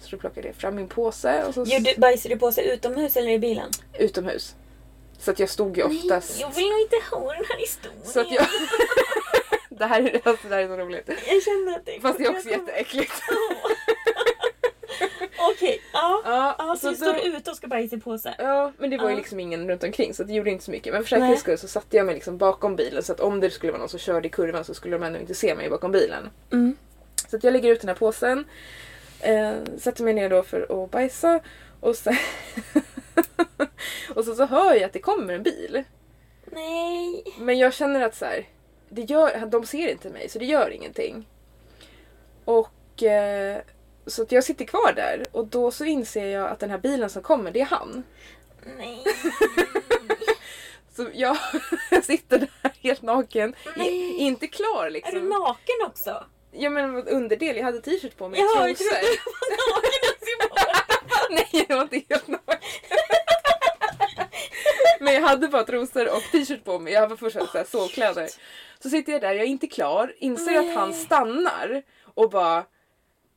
Så då plockade jag fram min påse och så Gjorde, bajsade du på sig utomhus eller i bilen? utomhus. Så att jag stod ju oftast... Jag vill nog inte ha den här historien. Så att jag... det, här är, alltså, det här är så roligt. Jag känner att det Fast det är också jätteäckligt. Okej, ja. Ja, ja. Så, du står ute och ska bajsa i påse? Ja, men det var ju Ja. liksom ingen runt omkring så det gjorde inte så mycket. Men för säkerhets skull så satte jag mig liksom bakom bilen så att om det skulle vara någon som körde i kurvan så skulle de ändå inte se mig bakom bilen. Mm. Så jag lägger ut den här påsen, eh, sätter mig ner då för att bajsa och sen och så, så hör jag att det kommer en bil. Nej. Men jag känner att så här, det gör, de ser inte mig så det gör ingenting. Och eh, så att jag sitter kvar där och då så inser jag att den här bilen som kommer det är han. Nej. Så jag sitter där helt naken, Nej. Inte klar Är liksom. du naken också? Ja men underdel, jag hade t-shirt på mig Jaha, jag trodde du var naken. Nej jag var inte helt naken. Men jag hade bara trosor och t-shirt på mig. Jag var först så här sovkläder. Så sitter jag där, jag är inte klar, inser att han Nej. stannar och bara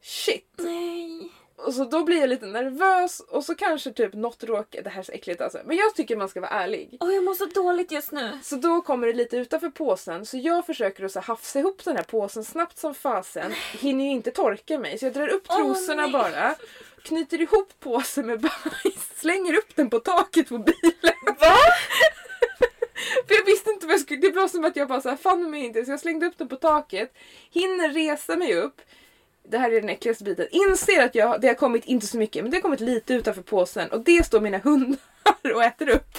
shit. Nej. Och så då blir jag lite nervös och så kanske typ något råkar, det här är så äckligt alltså. Men jag tycker man ska vara ärlig. Åh, jag mår så dåligt just nu. Så då kommer det lite utanför påsen så jag försöker att så hafsa ihop den här påsen snabbt som fasen. Hinner ju inte torka mig så jag drar upp trosorna nej. bara. Knyter ihop påsen med bajs, slänger upp den på taket på bilen. Va? För jag visste inte vad jag skulle, det var som att jag bara så här, fann mig inte så jag slängde upp den på taket. Hinner resa mig upp. Det här är den äckligaste biten. Inser att jag, det har kommit, inte så mycket, men det har kommit lite utanför påsen och det står mina hundar och äter upp.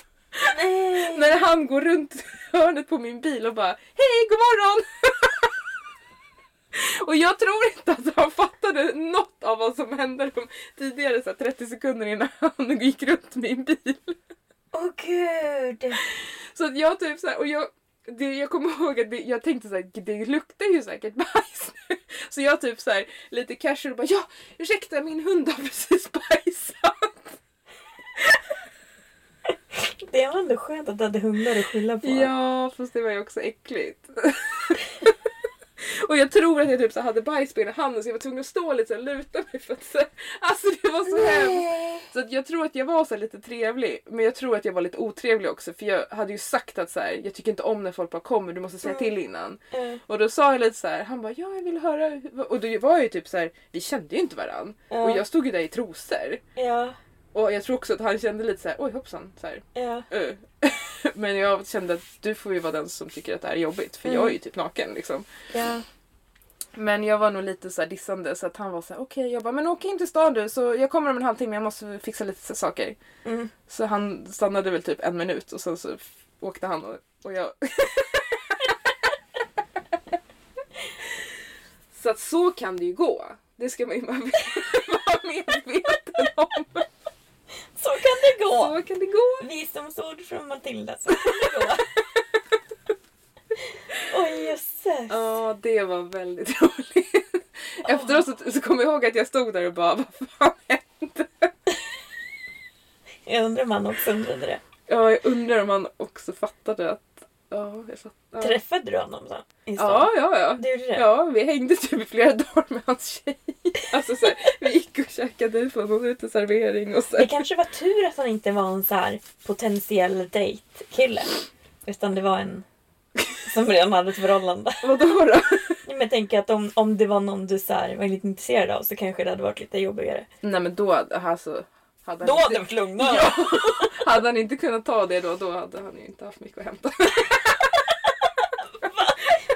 Nej. När han går runt hörnet på min bil och bara Hej, god morgon! och jag tror inte att han fattade något av vad som hände de tidigare så här, 30 sekunder innan han gick runt min bil. Åh gud. Så att jag typ så här, och jag, det, jag kommer ihåg att det, jag tänkte så här, det luktar ju säkert bajs. Så jag typ så här, lite casual bara ja, ursäkta min hund har precis bajsat. Det var ändå skönt att du hade hundar att skylla på. Ja, fast det var ju också äckligt. Och jag tror att jag typ så hade bajsben i handen så jag var tvungen att stå lite och luta mig för att så, Alltså det var så hemskt. Så att jag tror att jag var så lite trevlig. Men jag tror att jag var lite otrevlig också för jag hade ju sagt att så här, jag tycker inte om när folk bara kommer, du måste säga till innan. Mm. Och då sa jag lite så här, han bara ja jag vill höra. hur-" Och då var jag ju typ så här, vi kände ju inte varann. Ja. Och jag stod ju där i trosor. Ja, Och jag tror också att han kände lite så här, oj hoppsan. Så här, ja. "Ö." Men jag kände att du får ju vara den som tycker att det här är jobbigt för jag är ju typ naken liksom. ja. Men jag var nog lite så här dissande så att han var så här: okej jag bara men åk in till stan du så jag kommer om en halvtimme jag måste fixa lite saker. Mm. Så han stannade väl typ en minut och sen så åkte han och, och jag... så att så kan det ju gå. Det ska man ju vara vara medveten om. Det gå! Så kan det gå. Visdomsord från Matilda, så kan det gå. Oj jösses. Ja, det var väldigt roligt. Efteråt så, så kommer jag ihåg att jag stod där och bara, vad fan hände? Jag undrar om han också undrade det. Ja, jag undrar om han också fattade att... Ja, jag fattar. Träffade du honom? I stan? Ja, ja, ja. Du gjorde det? Ja, vi hängde typ i flera dagar med hans tjej. Alltså så här, vi gick och käkade på någon uteservering och så. Det kanske var tur att han inte var en så här potentiell date-kille. Utan det var en som redan hade ett förhållande. Vadå då? Men jag tänker att om, om det var någon du så här, var lite intresserad av så kanske det hade varit lite jobbigare. Nej men då alltså, hade Då hade det varit lugnare! ja, hade han inte kunnat ta det då, då hade han ju inte haft mycket att hämta.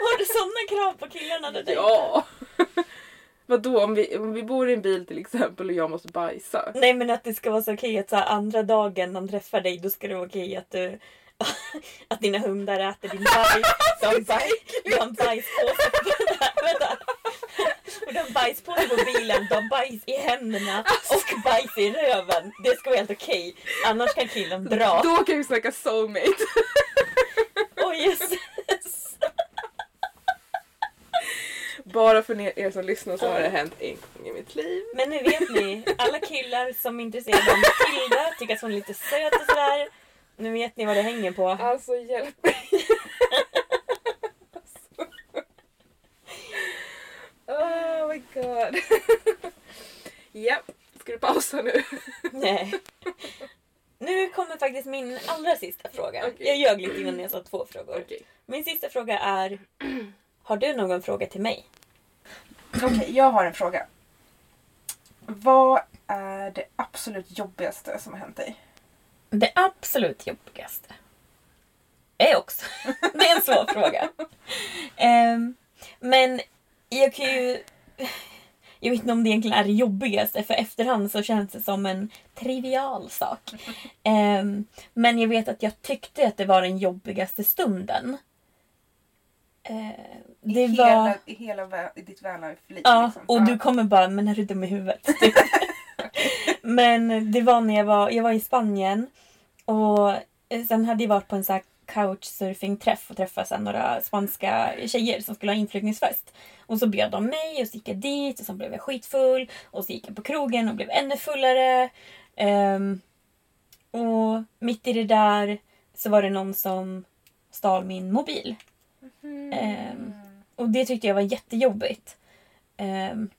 Har du sådana krav på killarna du? Ja! Vadå om vi, om vi bor i en bil till exempel och jag måste bajsa? Nej men att det ska vara så okej att så här, andra dagen han träffar dig då ska det vara okej att du att dina hundar äter din bajs, du har en bajspåse. Vänta, vänta. Du har en bajspåse på bilen, har bajs i händerna och bajs i röven. Det ska vara helt okej. Annars kan killen dra. Då kan vi snacka soulmate. Oj jösses. Bara för er som lyssnar så har det hänt en gång i mitt liv. Men nu vet ni, alla killar som är intresserade av Matilda, tycker att hon är lite söt och sådär. Nu vet ni vad det hänger på. Alltså hjälp mig. oh my god. Japp, ska du pausa nu? Nej. Nu kommer faktiskt min allra sista fråga. Okej. Jag ljög lite innan jag sa två frågor. Okej. Min sista fråga är Har du någon fråga till mig? Okej, jag har en fråga. Vad är det absolut jobbigaste som har hänt dig? Det absolut jobbigaste är också Det är en svår fråga. Ehm, men jag kan ju... Jag vet inte om det egentligen är det jobbigaste för efterhand så känns det som en trivial sak. Ehm, men jag vet att jag tyckte att det var den jobbigaste stunden. Ehm, det I var... hela, i hela vä- i ditt vanlife-liv? Ja, liksom. och Ja. du kommer bara, men är du dum i huvudet? Typ. men det var när jag var, jag var i Spanien och eh, sen hade jag varit på en här couchsurfing-träff och träffa sen några spanska tjejer som skulle ha inflyttningsfest. Och så bjöd de mig och så gick jag dit och sen blev jag skitfull och så gick jag på krogen och blev ännu fullare. Um, och mitt i det där så var det någon som stal min mobil. Ehm, och det tyckte jag var jättejobbigt. Um,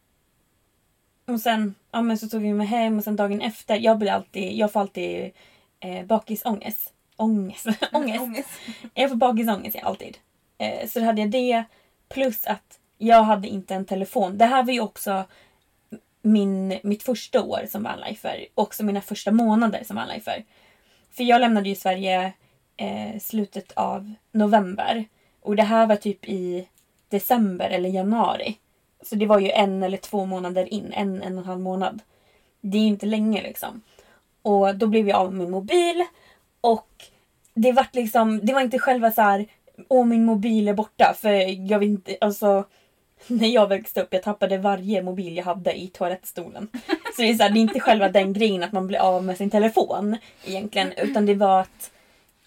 och sen ja, men så tog vi mig hem och sen dagen efter. Jag, blir alltid, jag får alltid eh, bakisångest. Ångest. ångest. Ångest. Jag får bakisångest alltid. Eh, så då hade jag det. Plus att jag hade inte en telefon. Det här var ju också min, mitt första år som vanlifer. Också mina första månader som vanlifer. För jag lämnade ju Sverige eh, slutet av november. Och det här var typ i december eller januari. Så det var ju en eller två månader in. En, en och en halv månad. Det är ju inte länge liksom. Och då blev jag av med min mobil. Och det var liksom, det var inte själva så här, åh min mobil är borta. För jag vet inte, alltså. När jag växte upp, jag tappade varje mobil jag hade i toalettstolen. Så det är, så här, det är inte själva den grejen att man blir av med sin telefon egentligen. Utan det var att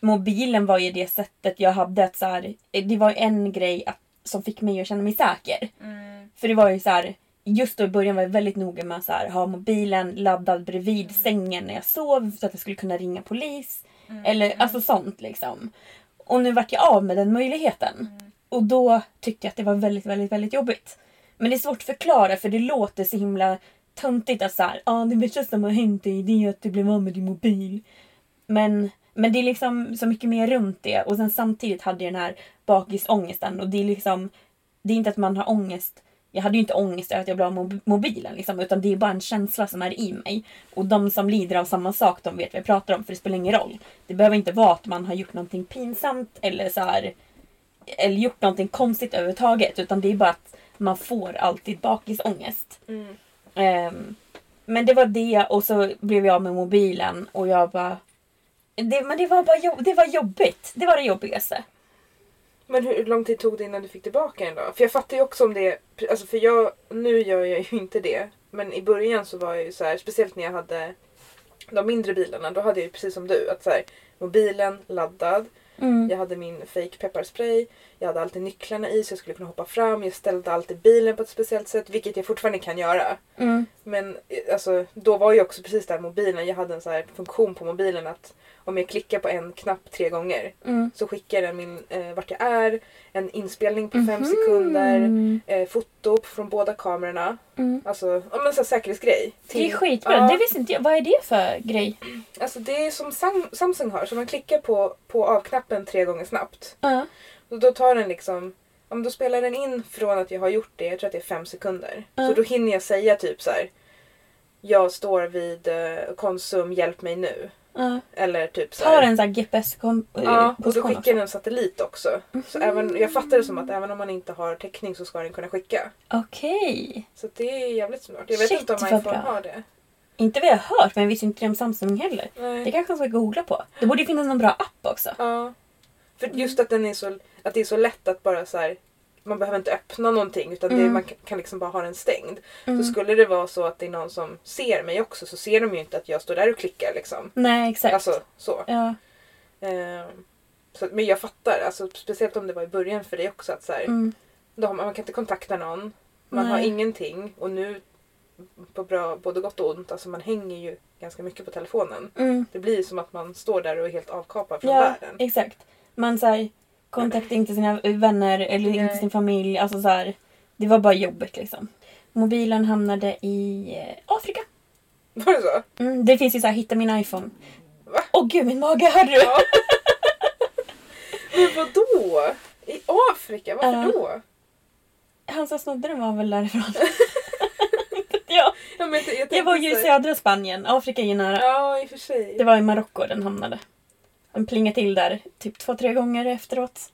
mobilen var ju det sättet jag hade att så här, det var en grej att, som fick mig att känna mig säker. För det var ju så här, just då i början var jag väldigt noga med att så här, ha mobilen laddad bredvid sängen när jag sov så att jag skulle kunna ringa polis. Eller alltså sånt liksom. Och nu vart jag av med den möjligheten. och då tyckte jag att det var väldigt, väldigt, väldigt jobbigt. Men det är svårt att förklara för det låter så himla töntigt att såhär, ja ah, det värsta som har hänt dig det är att du blev av med din mobil. Men, men det är liksom så mycket mer runt det och sen samtidigt hade jag den här bakisångesten och det är liksom, det är inte att man har ångest jag hade ju inte ångest över att jag blev av med mobilen liksom, utan det är bara en känsla som är i mig. Och de som lider av samma sak, de vet vad jag pratar om för det spelar ingen roll. Det behöver inte vara att man har gjort någonting pinsamt eller så här, eller gjort någonting konstigt överhuvudtaget utan det är bara att man får alltid bakisångest. Mm. Um, men det var det och så blev jag av med mobilen och jag bara... Det, men det var bara det var jobbigt. Det var det jobbigaste. Men hur lång tid tog det innan du fick tillbaka den då? För jag fattar ju också om det... Alltså för jag... Nu gör jag ju inte det. Men i början så var jag ju så här, speciellt när jag hade de mindre bilarna, då hade jag ju precis som du att så här, mobilen laddad, Mm. jag hade min fake pepparspray, jag hade alltid nycklarna i så jag skulle kunna hoppa fram, jag ställde alltid bilen på ett speciellt sätt, vilket jag fortfarande kan göra. Mm. Men eh, alltså, då var ju också precis där mobilen, jag hade en så funktion på mobilen att om jag klickar på en knapp tre gånger Mm. så skickar den min, eh, vart jag är, en inspelning på fem Mhm. sekunder, eh, foto från båda kamerorna. Mm. Alltså, ja, men så här säkerhetsgrej. Det är Till- skitbra. Ja. Det visste inte jag. Vad är det för grej? Alltså det är som Sam- Samsung har, så man klickar på, på av-knappen tre gånger snabbt. Ja. Och då tar den liksom, om då spelar den in från att jag har gjort det, jag tror att det är fem sekunder. Ja. Så då hinner jag säga typ så här. Jag står vid eh, Konsum, hjälp mig nu. Ja. Eller typ så Tar här. en sån här GPS-position Ja, och då skickar den en satellit också. Så Mhm. även, jag fattar det som att även om man inte har täckning så ska den kunna skicka. Okej. Så det är jävligt smart. Jag vet Shit, inte om iPhone har det. Inte vad jag har hört, men jag visste inte det om Samsung heller. Nej. Det kanske jag ska googla på. Det borde ju finnas någon bra app också. Ja. För just att, den är så, att det är så lätt att bara så här. Man behöver inte öppna någonting utan det, Mm. man kan- liksom bara ha den stängd. Mm. Så skulle det vara så att det är någon som ser mig också så ser de ju inte att jag står där och klickar liksom. Nej, exakt. Alltså så. Ja. Ehm, så. Men jag fattar, alltså, speciellt om det var i början för dig också att så här, Mm. har man, man kan inte kontakta någon. Man har Nej. ingenting och nu på bra, både gott och ont, alltså man hänger ju ganska mycket på telefonen. Mm. Det blir som att man står där och är helt avkapad från Ja, världen. exakt. Man säger kontaktar inte sina vänner eller inte sin familj. Alltså så här, det var bara jobbigt liksom. Mobilen hamnade i eh, Afrika. Var det så? Mm, det finns ju så här, hitta min iPhone. Va? Åh gud, min mage, hörde du? Ja. Men vadå? I Afrika? Varför Ja. då? Han som snodde den var väl därifrån. ja, Ja, jag, jag, var ju i södra Spanien. Afrika är ju nära. Ja, i och för sig. Det var i Marocko den hamnade. Den plingade till där typ två, tre gånger efteråt.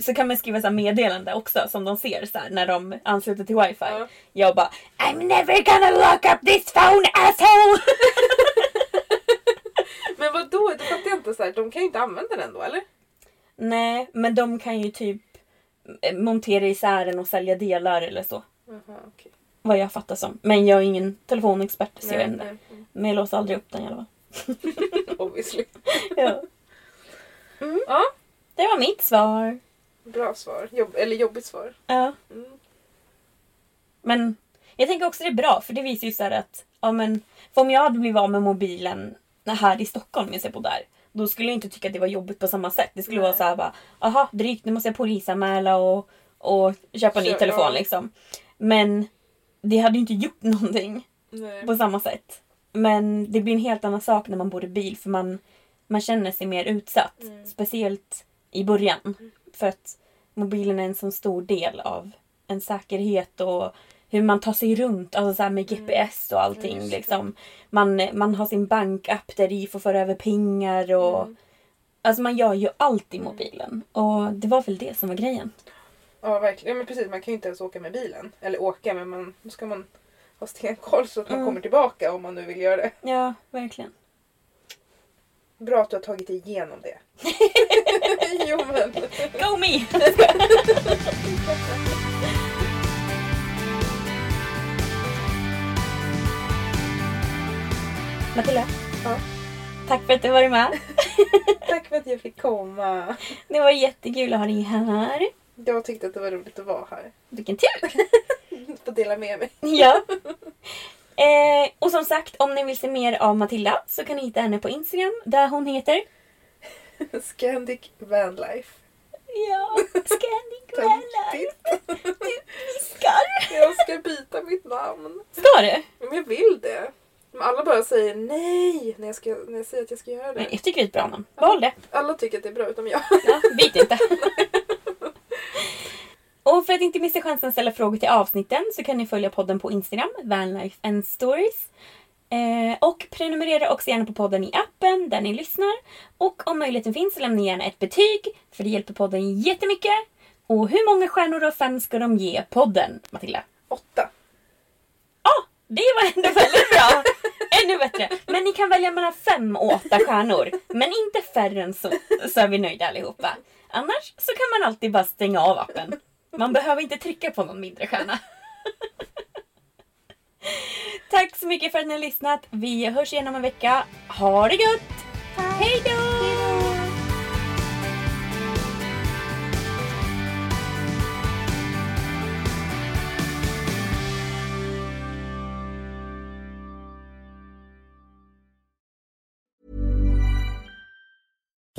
Så kan man skriva så meddelande också som de ser så här, när de ansluter till wifi. Ja. Jag bara I'm never gonna lock up this phone asshole! Men vadå? Det fattar jag inte. Så här, de kan ju inte använda den då, eller? Nej, men de kan ju typ eh, montera isär den och sälja delar eller så. Jaha, okej. Vad jag fattar som. Men jag är ingen telefonexpert så jag vet Nej, inte. nej. Men jag låser aldrig upp den i alla fall. Obviously. Ja. Ja, Det var mitt svar. bra svar. Jobb, eller jobbigt svar. Ja. Mm. Men jag tänker också det är bra för det visar ju så att ja, men, för om jag hade blivit av med mobilen här i Stockholm när jag på där. Då skulle jag inte tycka att det var jobbigt på samma sätt. Det skulle Nej. vara så här bara, aha drygt nu måste jag polisanmäla och, och köpa en ny telefon ja. liksom. Men det hade ju inte gjort någonting Nej. på samma sätt. Men det blir en helt annan sak när man bor i bil för man, man känner sig mer utsatt. Mm. Speciellt i början. För att mobilen är en så stor del av en säkerhet och hur man tar sig runt, alltså så med GPS och allting. Mm. Liksom. man, man har sin bankapp där i får föra över pengar och Mm. Alltså man gör ju allt i mobilen. Och det var väl det som var grejen. Ja, verkligen. Ja, men precis. Man kan ju inte ens åka med bilen. Eller åka, men man, då ska man ha stenkoll så att man Mm. kommer tillbaka om man nu vill göra det. Ja, verkligen. Bra att du har tagit dig igenom det. jo, men. Go me! Matilda. Ja. Tack för att du har varit med. Tack för att jag fick komma. Det var jättekul att ha dig här. Jag tyckte att det var roligt att vara här. Vilken tur! Få dela med mig. ja. Eh, och som sagt, om ni vill se mer av Matilda så kan ni hitta henne på Instagram där hon heter... Scandic Vanlife. Ja, Scandinavia. Töntigt. Du viskar. Jag ska byta mitt namn. Ska du? Men jag vill det. Men alla bara säger nej när jag, ska, när jag säger att jag ska göra Men det. jag tycker det är ett bra namn. Behåll det. Alla tycker att det är bra utom jag. Ja, byt inte. Och för att inte missa chansen att ställa frågor till avsnitten så kan ni följa podden på Instagram, Vanlife and Stories. Eh, och prenumerera också gärna på podden i appen där ni lyssnar. Och om möjligheten finns så lämna gärna ett betyg, för det hjälper podden jättemycket. Och hur många stjärnor av fem ska de ge podden, Matilda? Åtta. Ja, det var ändå väldigt bra! Ännu bättre. Men ni kan välja mellan fem och åtta stjärnor. Men inte färre än så, så är vi nöjda allihopa. Annars så kan man alltid bara stänga av appen. Man behöver inte trycka på någon mindre stjärna. Tack så mycket för att ni har lyssnat. Vi hörs igen om en vecka. Ha det gött! Hej då!